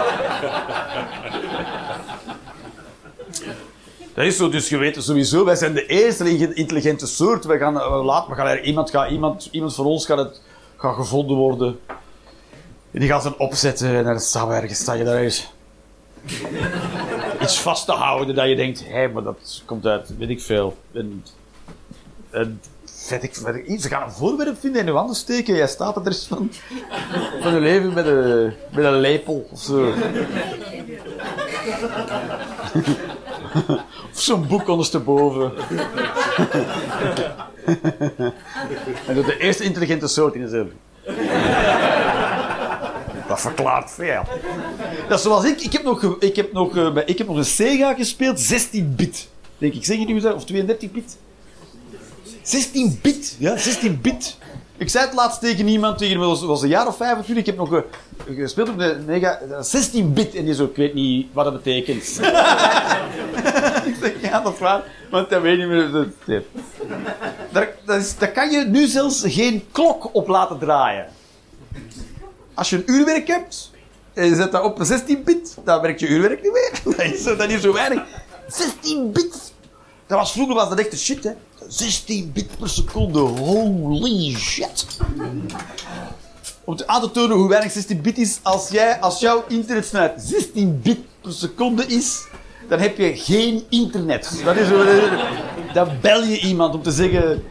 Dat is zo, dus je weet sowieso, wij zijn de eerste intelligente soort. We gaan, uh, laat, we gaan er, iemand, gaat, iemand, iemand van ons gaat, het, gaat gevonden worden. En die gaat zijn opzetten en dan staan we ergens, sta je daar eens iets vast te houden dat je denkt, hé, maar dat komt uit, weet ik veel. En, en, ik, weet ik, ze gaan een voorwerp vinden en je handen steken. Jij staat er dus van, van je leven met een, met een lepel of zo. Zo'n boek ondersteboven. en dat de eerste intelligente soort in jezelf. Dat verklaart veel. Dat is zoals ik. Ik heb nog, ik heb nog, eh, ik heb nog een Sega gespeeld, 16 bit. Denk ik, zeg je nu of 32 bit? 16 bit, ja, 16 bit. Ik zei het laatst tegen iemand, tegen was, een jaar of 25. Ik heb nog eh, gespeeld op de Mega, 16 bit. En die zo, ik weet niet wat dat betekent. ik zeg, ja, dat is waar. Want dat weet niet meer. dat-. Daar, dat kan je nu zelfs geen klok op laten draaien. Als je een uurwerk hebt en je zet dat op 16 bit, dan werkt je uurwerk niet meer. Dat is, dat is zo weinig. 16 bit! Dat was, vroeger was dat echt de shit, hè. 16 bit per seconde, holy shit. Om te aan te tonen hoe weinig 16 bit is, als, jij, als jouw internetsnelheid 16 bit per seconde is, dan heb je geen internet. Dat is dan bel je iemand om te zeggen,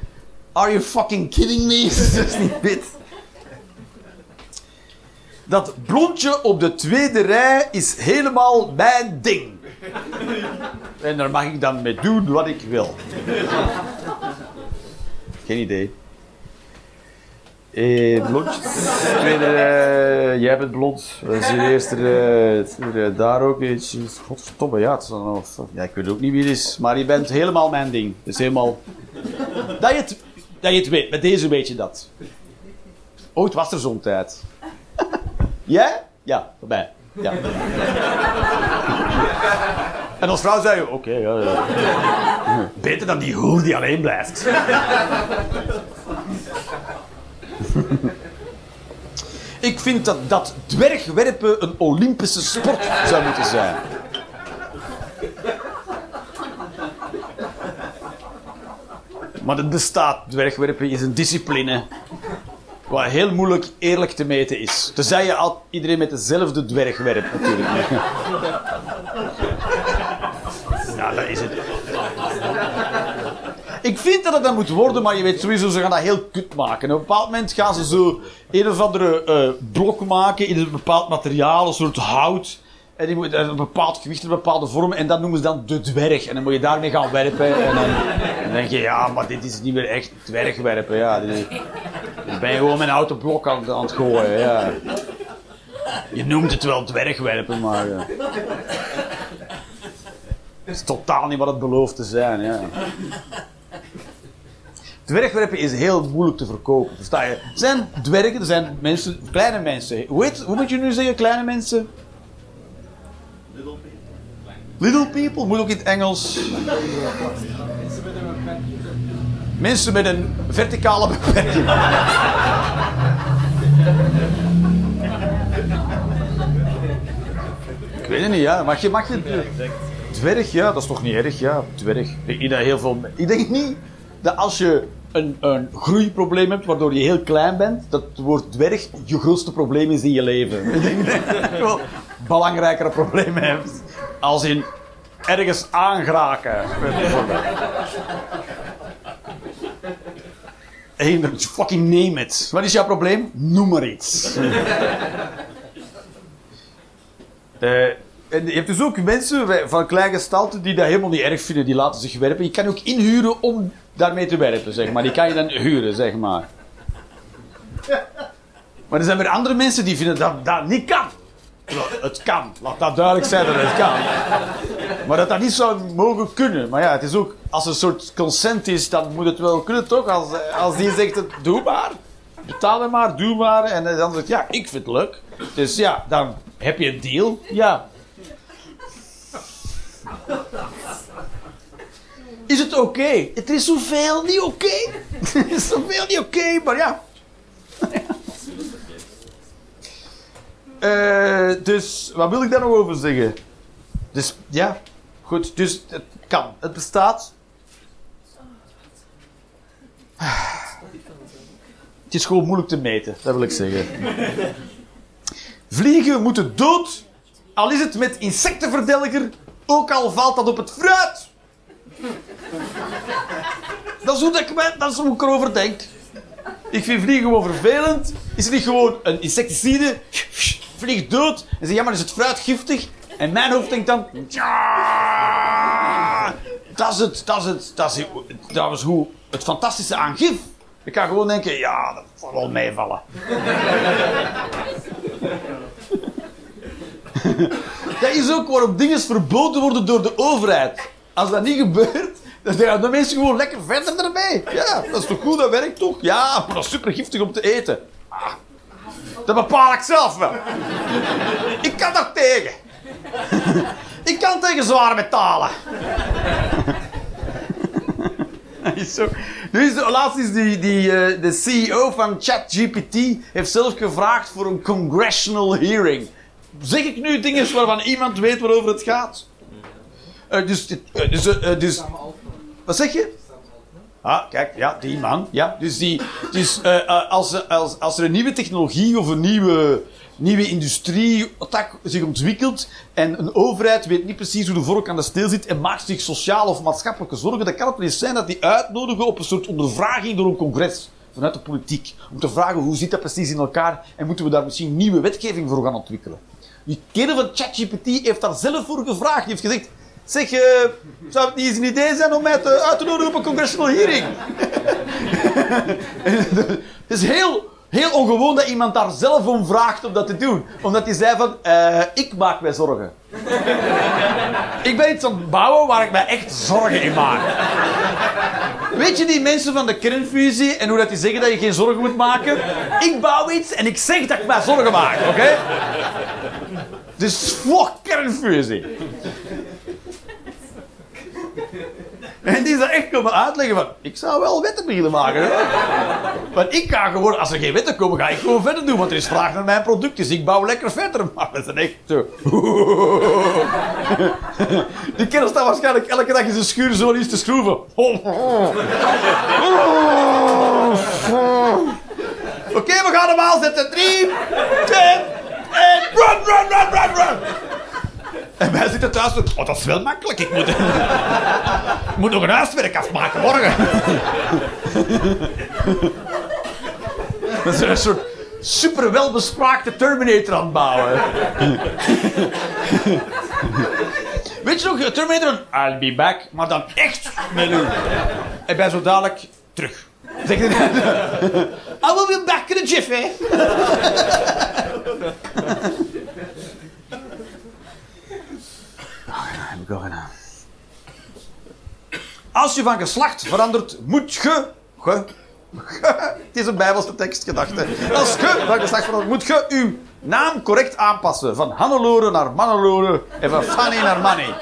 are you fucking kidding me? 16 bit. Dat blondje op de tweede rij is helemaal mijn ding. En daar mag ik dan mee doen wat ik wil. Geen idee. Eh, blondjes. Tweede, eh, jij bent blond. Dat is de eerste, eh, tweede, daar ook iets. Godverdomme, ja, het is dan ja, ik weet ook niet wie het is. Maar je bent helemaal mijn ding. Het is helemaal... Dat je dat je het weet. Met deze weet je dat. Ooit was er zo'n tijd. Jij? Ja, voorbij. Ja. En als vrouw zei je, oké, ja, ja. Beter dan die hoer die alleen blijft. Ik vind dat, dat dwergwerpen een Olympische sport zou moeten zijn. Maar het bestaat. Dwergwerpen is een discipline. Wat heel moeilijk eerlijk te meten is. Tenzij je al iedereen met dezelfde dwerg werpt, natuurlijk. Ja, dat is het. Ik vind dat het dat moet worden, maar je weet sowieso, ze gaan dat heel kut maken. Op een bepaald moment gaan ze zo een of andere eh, blok maken in een bepaald materiaal, een soort hout. Die moet een bepaald gewicht, een bepaalde vorm. En dat noemen ze dan de dwerg. En dan moet je daarmee gaan werpen. En dan, denk je, ja, maar dit is niet meer echt dwergwerpen. Ja, dit ben je gewoon met een houten blok aan, het gooien. Ja. Je noemt het wel dwergwerpen, maar... Het is totaal niet wat het belooft te zijn, ja. Dwergwerpen is heel moeilijk te verkopen, versta je? Er zijn dwergen, er zijn mensen, kleine mensen. Hoe, heet, hoe moet je nu zeggen, kleine mensen? Little people, moet ook in het Engels. Mensen met een verticale beperking. Ik weet het niet, ja. Mag je, mag je... Dwerg, ja, dat is toch niet erg, ja. Dwerg. Ik denk heel veel... Ik denk niet dat als je een, een groeiprobleem hebt, waardoor je heel klein bent, dat het woord dwerg je grootste probleem is in je leven. Ik denk dat je wel belangrijkere problemen hebt. Als in ergens aangeraken. bijvoorbeeld. Hey, fucking name it. Wat is jouw probleem? Noem maar iets. Eh, en je hebt dus ook mensen van kleine gestalte die dat helemaal niet erg vinden, die laten zich werpen. Je kan ook inhuren om daarmee te werpen, zeg maar. Die kan je dan huren, zeg maar. Maar er zijn weer andere mensen die vinden dat dat niet kan. Wel, Het kan, laat dat duidelijk zijn dat het kan. Maar dat dat niet zou mogen kunnen. Maar ja, het is ook, als een soort consent is, dan moet het wel kunnen toch? Als, als die zegt, het, doe maar. Betaal hem maar, doe maar. En dan zegt ja, ik vind het leuk. Dus ja, dan heb je een deal. Ja. Is het oké? Het is zoveel niet oké. Het is zoveel niet oké, maar ja. Eh, dus, wat wil ik daar nog over zeggen? Dus, ja. Goed, dus het kan. Het bestaat. Het is gewoon moeilijk te meten, dat wil ik zeggen. Vliegen moeten dood, al is het met insectenverdelger, ook al valt dat op het fruit. Dat is hoe, ik, dat is hoe ik erover denk. Ik vind vliegen gewoon vervelend. Is het niet gewoon een insecticide? Vliegt dood. En zeg, ja, maar is het fruit giftig? En mijn hoofd denkt dan... Ja, dat is het, dat is het, dat is, is hoe het fantastische aan gif. Ik kan gewoon denken, ja, dat zal wel meevallen. dat is ook waarom dingen verboden worden door de overheid. Als dat niet gebeurt, dan gaan de mensen gewoon lekker verder ermee. Ja, dat is toch goed, dat werkt toch? Ja, maar dat is super giftig om te eten. Ah, dat bepaal ik zelf wel. Ik kan daar tegen. Ik kan tegen zware metalen. Is zo. Nu is de, laatst is die, die, eh, de CEO van ChatGPT heeft zelf gevraagd voor een congressional hearing. Zeg ik nu dingen waarvan iemand weet waarover het gaat? Eh, dus, eh, dus, dus, wat zeg je? Ah, kijk, ja, die man. Ja, dus die, dus, eh, eh, als, als, als er een nieuwe technologie of een nieuwe, nieuwe industrie-tak zich ontwikkelt en een overheid weet niet precies hoe de vork aan de steel zit en maakt zich sociale of maatschappelijke zorgen, dan kan het zijn dat die uitnodigen op een soort ondervraging door een congres vanuit de politiek. Om te vragen hoe zit dat precies in elkaar en moeten we daar misschien nieuwe wetgeving voor gaan ontwikkelen. Die kerel van ChatGPT heeft daar zelf voor gevraagd. Heeft gezegd, zeg, eh, zou het niet eens een idee zijn om mij te, uit te nodigen op een congressional hearing? Het is heel, heel ongewoon dat iemand daar zelf om vraagt om dat te doen. Omdat hij zei van, eh, ik maak mij zorgen. ik ben iets aan het bouwen waar ik mij echt zorgen in maak. Weet je die mensen van de kernfusie en hoe dat die zeggen dat je geen zorgen moet maken? Ik bouw iets en ik zeg dat ik mij zorgen maak, oké? Dus fuck kernfusie. En die is echt komen uitleggen van... Ik zou wel wetten beginnen maken. Hè? Want ik ga gewoon... Als er geen wetten komen, ga ik gewoon verder doen. Want er is vraag naar mijn product. Dus ik bouw lekker verder. Maar dat is echt zo... Die kerel staat waarschijnlijk elke dag in zijn schuur zo iets te schroeven. Oké, we gaan hem aanzetten. 3, 2, 1... Run, run, run, run, run! En wij zitten thuis van, oh, dat is wel makkelijk. Ik moet, moet nog een huiswerk afmaken morgen. We zijn een soort super welbespraakte Terminator aan bouwen. Weet je nog, Terminator, I'll be back, maar dan echt met u. En ben zo dadelijk terug. Zeg je I will be back in a jiffy. Als je van geslacht verandert, moet je... het is een bijbelse tekst, gedachte. Als je van geslacht verandert, moet je uw naam correct aanpassen. Van Hannelore naar Mannelore en van Fanny naar Manny.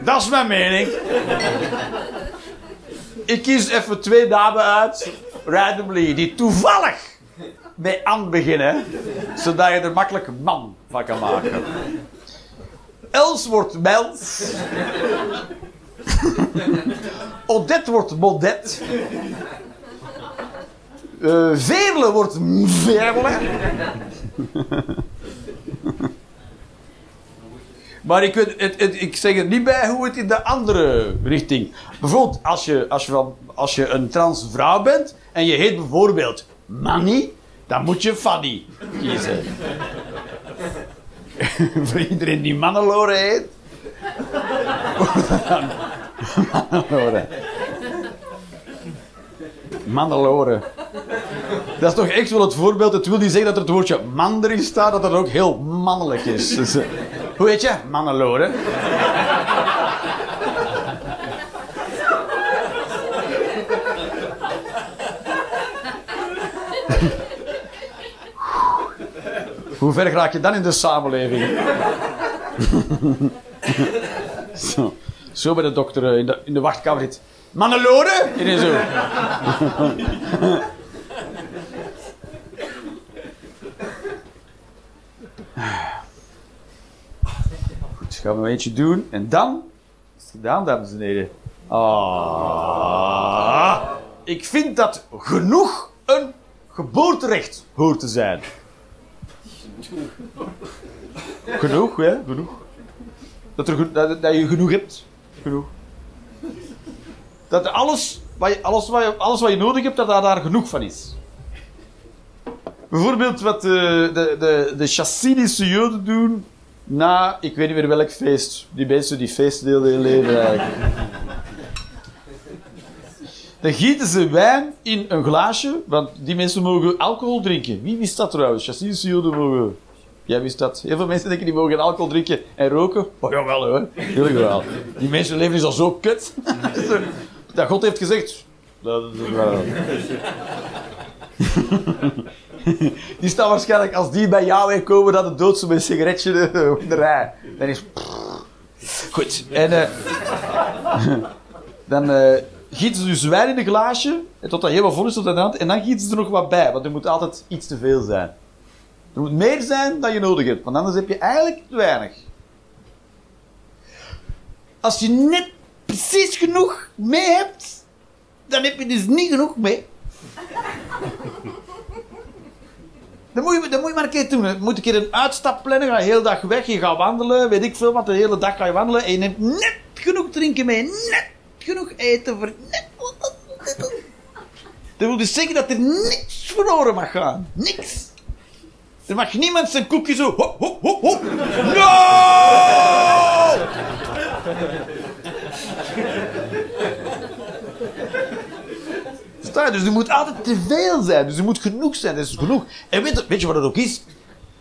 Dat is mijn mening. Ik kies even twee dames uit, randomly, die toevallig bij An beginnen, zodat je er makkelijk man van kan maken. Els wordt Mels. Odette wordt Modet. Eh Veerle wordt Veerle. Maar ik, het, ik zeg er niet bij hoe het in de andere richting. Bijvoorbeeld, als je, als je een trans vrouw bent en je heet bijvoorbeeld Manny, dan moet je Fanny kiezen. Voor iedereen die Mannelore heet. dan Mannelore. Mannelore. Dat is toch echt wel het voorbeeld. Het wil niet zeggen dat er het woordje man erin staat, dat dat ook heel mannelijk is. Dus, eh, hoe heet je? Mannelore. Hoe ver raak je dan in de samenleving? zo, zo bij de dokter eh, in de, in de wachtkamer zit. Mannelore? En zo. Goed, gaan we nog eentje doen. En dan is het gedaan, dames en heren. Ah. Ik vind dat genoeg een geboorterecht hoort te zijn. Genoeg, hè? Genoeg. Dat, er, dat, dat je genoeg hebt. Genoeg. Dat alles wat je, alles wat je, alles wat je nodig hebt, dat daar, daar genoeg van is. Bijvoorbeeld wat de, de, de, de Chassidische Joden doen na, ik weet niet meer welk feest. Die mensen die feesten heel hun leven eigenlijk. Dan gieten ze wijn in een glaasje, want die mensen mogen alcohol drinken. Wie wist dat trouwens? Chassidische Joden mogen... Jij wist dat. Heel veel mensen denken die mogen alcohol drinken en roken. Oh jawel hoor, heel wel. Die mensen leven is al zo kut. dat God heeft gezegd. Dat, die staan waarschijnlijk, als die bij jou komen, dat de dood ze met een sigaretje in de rij. Dan is... Goed. En eh, dan eh gieten ze dus wijn in een glaasje. En tot dat helemaal vol is tot aan de hand. En dan gieten ze er nog wat bij. Want er moet altijd iets te veel zijn. Er moet meer zijn dan je nodig hebt. Want anders heb je eigenlijk te weinig. Als je net precies genoeg mee hebt, dan heb je dus niet genoeg mee. Dan moet, je, moet je maar een keer doen. Je moet een keer een uitstap plannen. Ga je de hele dag weg. Je gaat wandelen. Weet ik veel wat. De hele dag ga je wandelen. En je neemt net genoeg drinken mee. Net genoeg eten voor net wat. Dat wil dus zeggen dat er niks verloren mag gaan. Niks. Er mag niemand zijn koekje zo... Hop, hop, hop, hop. No! Sta? Dus er moet altijd te veel zijn. Dus er moet genoeg zijn. Er is genoeg. En weet, weet je wat het ook is?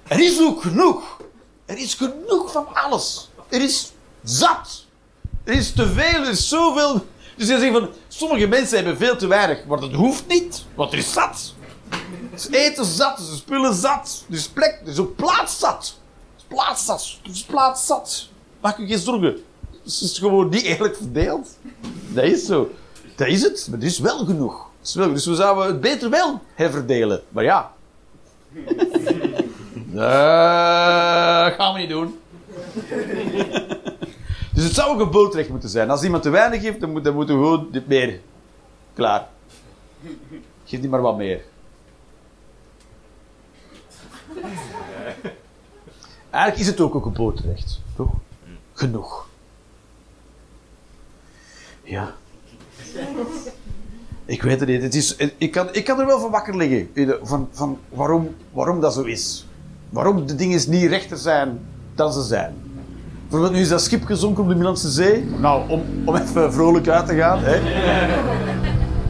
Er is ook genoeg. Er is genoeg van alles. Er is zat. Er is te veel. Er is zoveel. Dus je zegt van, sommige mensen hebben veel te weinig. Maar dat hoeft niet, want er is zat. Is eten zat, is spullen zat. Er is plek, er is ook plaats zat. Is plaats zat. Er is plaats zat. Maak je geen zorgen. Het is gewoon niet eerlijk verdeeld. Dat is zo. Dat is het, maar er is wel genoeg. Dus we zouden het beter wel herverdelen. Maar ja. Dat gaan we niet doen. Dus het zou ook een bootrecht moeten zijn. Als iemand te weinig heeft, dan, moet, moeten we gewoon dit meer. Klaar. Geef niet maar wat meer. Eigenlijk is het ook, ook een bootrecht. Toch? Genoeg. Ja. Ik weet het niet. Het is, ik, kan, ik kan er wel van wakker liggen. Van, van waarom, waarom dat zo is. Waarom de dingen niet rechter zijn dan ze zijn. Bijvoorbeeld, nu is dat schip gezonken op de Middellandse Zee. Nou, om, om even vrolijk uit te gaan. Hè.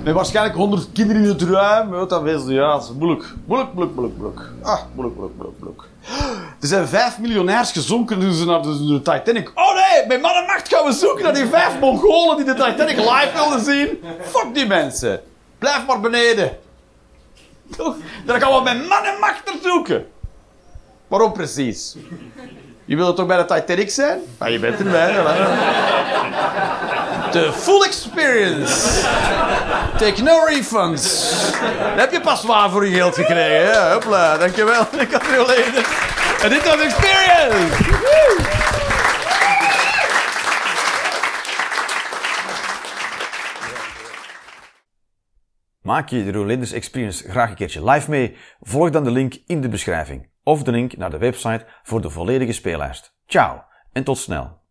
Met waarschijnlijk 100 kinderen in het ruim. Weet dat wees, ja, dat is moeilijk. Moeilijk, moeilijk, moeilijk, moeilijk. Ah, moeilijk, moeilijk, moeilijk, moeilijk. Er zijn vijf miljonairs gezonken toen ze naar de, de Titanic. Oh nee, met man en macht gaan we zoeken naar die vijf Mongolen die de Titanic live wilden zien. Fuck die mensen. Blijf maar beneden. Toch? Daar gaan we met man en macht naar zoeken. Waarom precies? Je wilt toch bij de Titanic zijn? Ja, je bent erbij. De full experience. Take no refunds. Dan heb je pas waar voor je geld gekregen. hè? Hopla, dankjewel. Ik had geleden. En dit was experience. Maak je de Rolanders Experience graag een keertje live mee? Volg dan de link in de beschrijving of de link naar de website voor de volledige speellijst. Ciao en tot snel.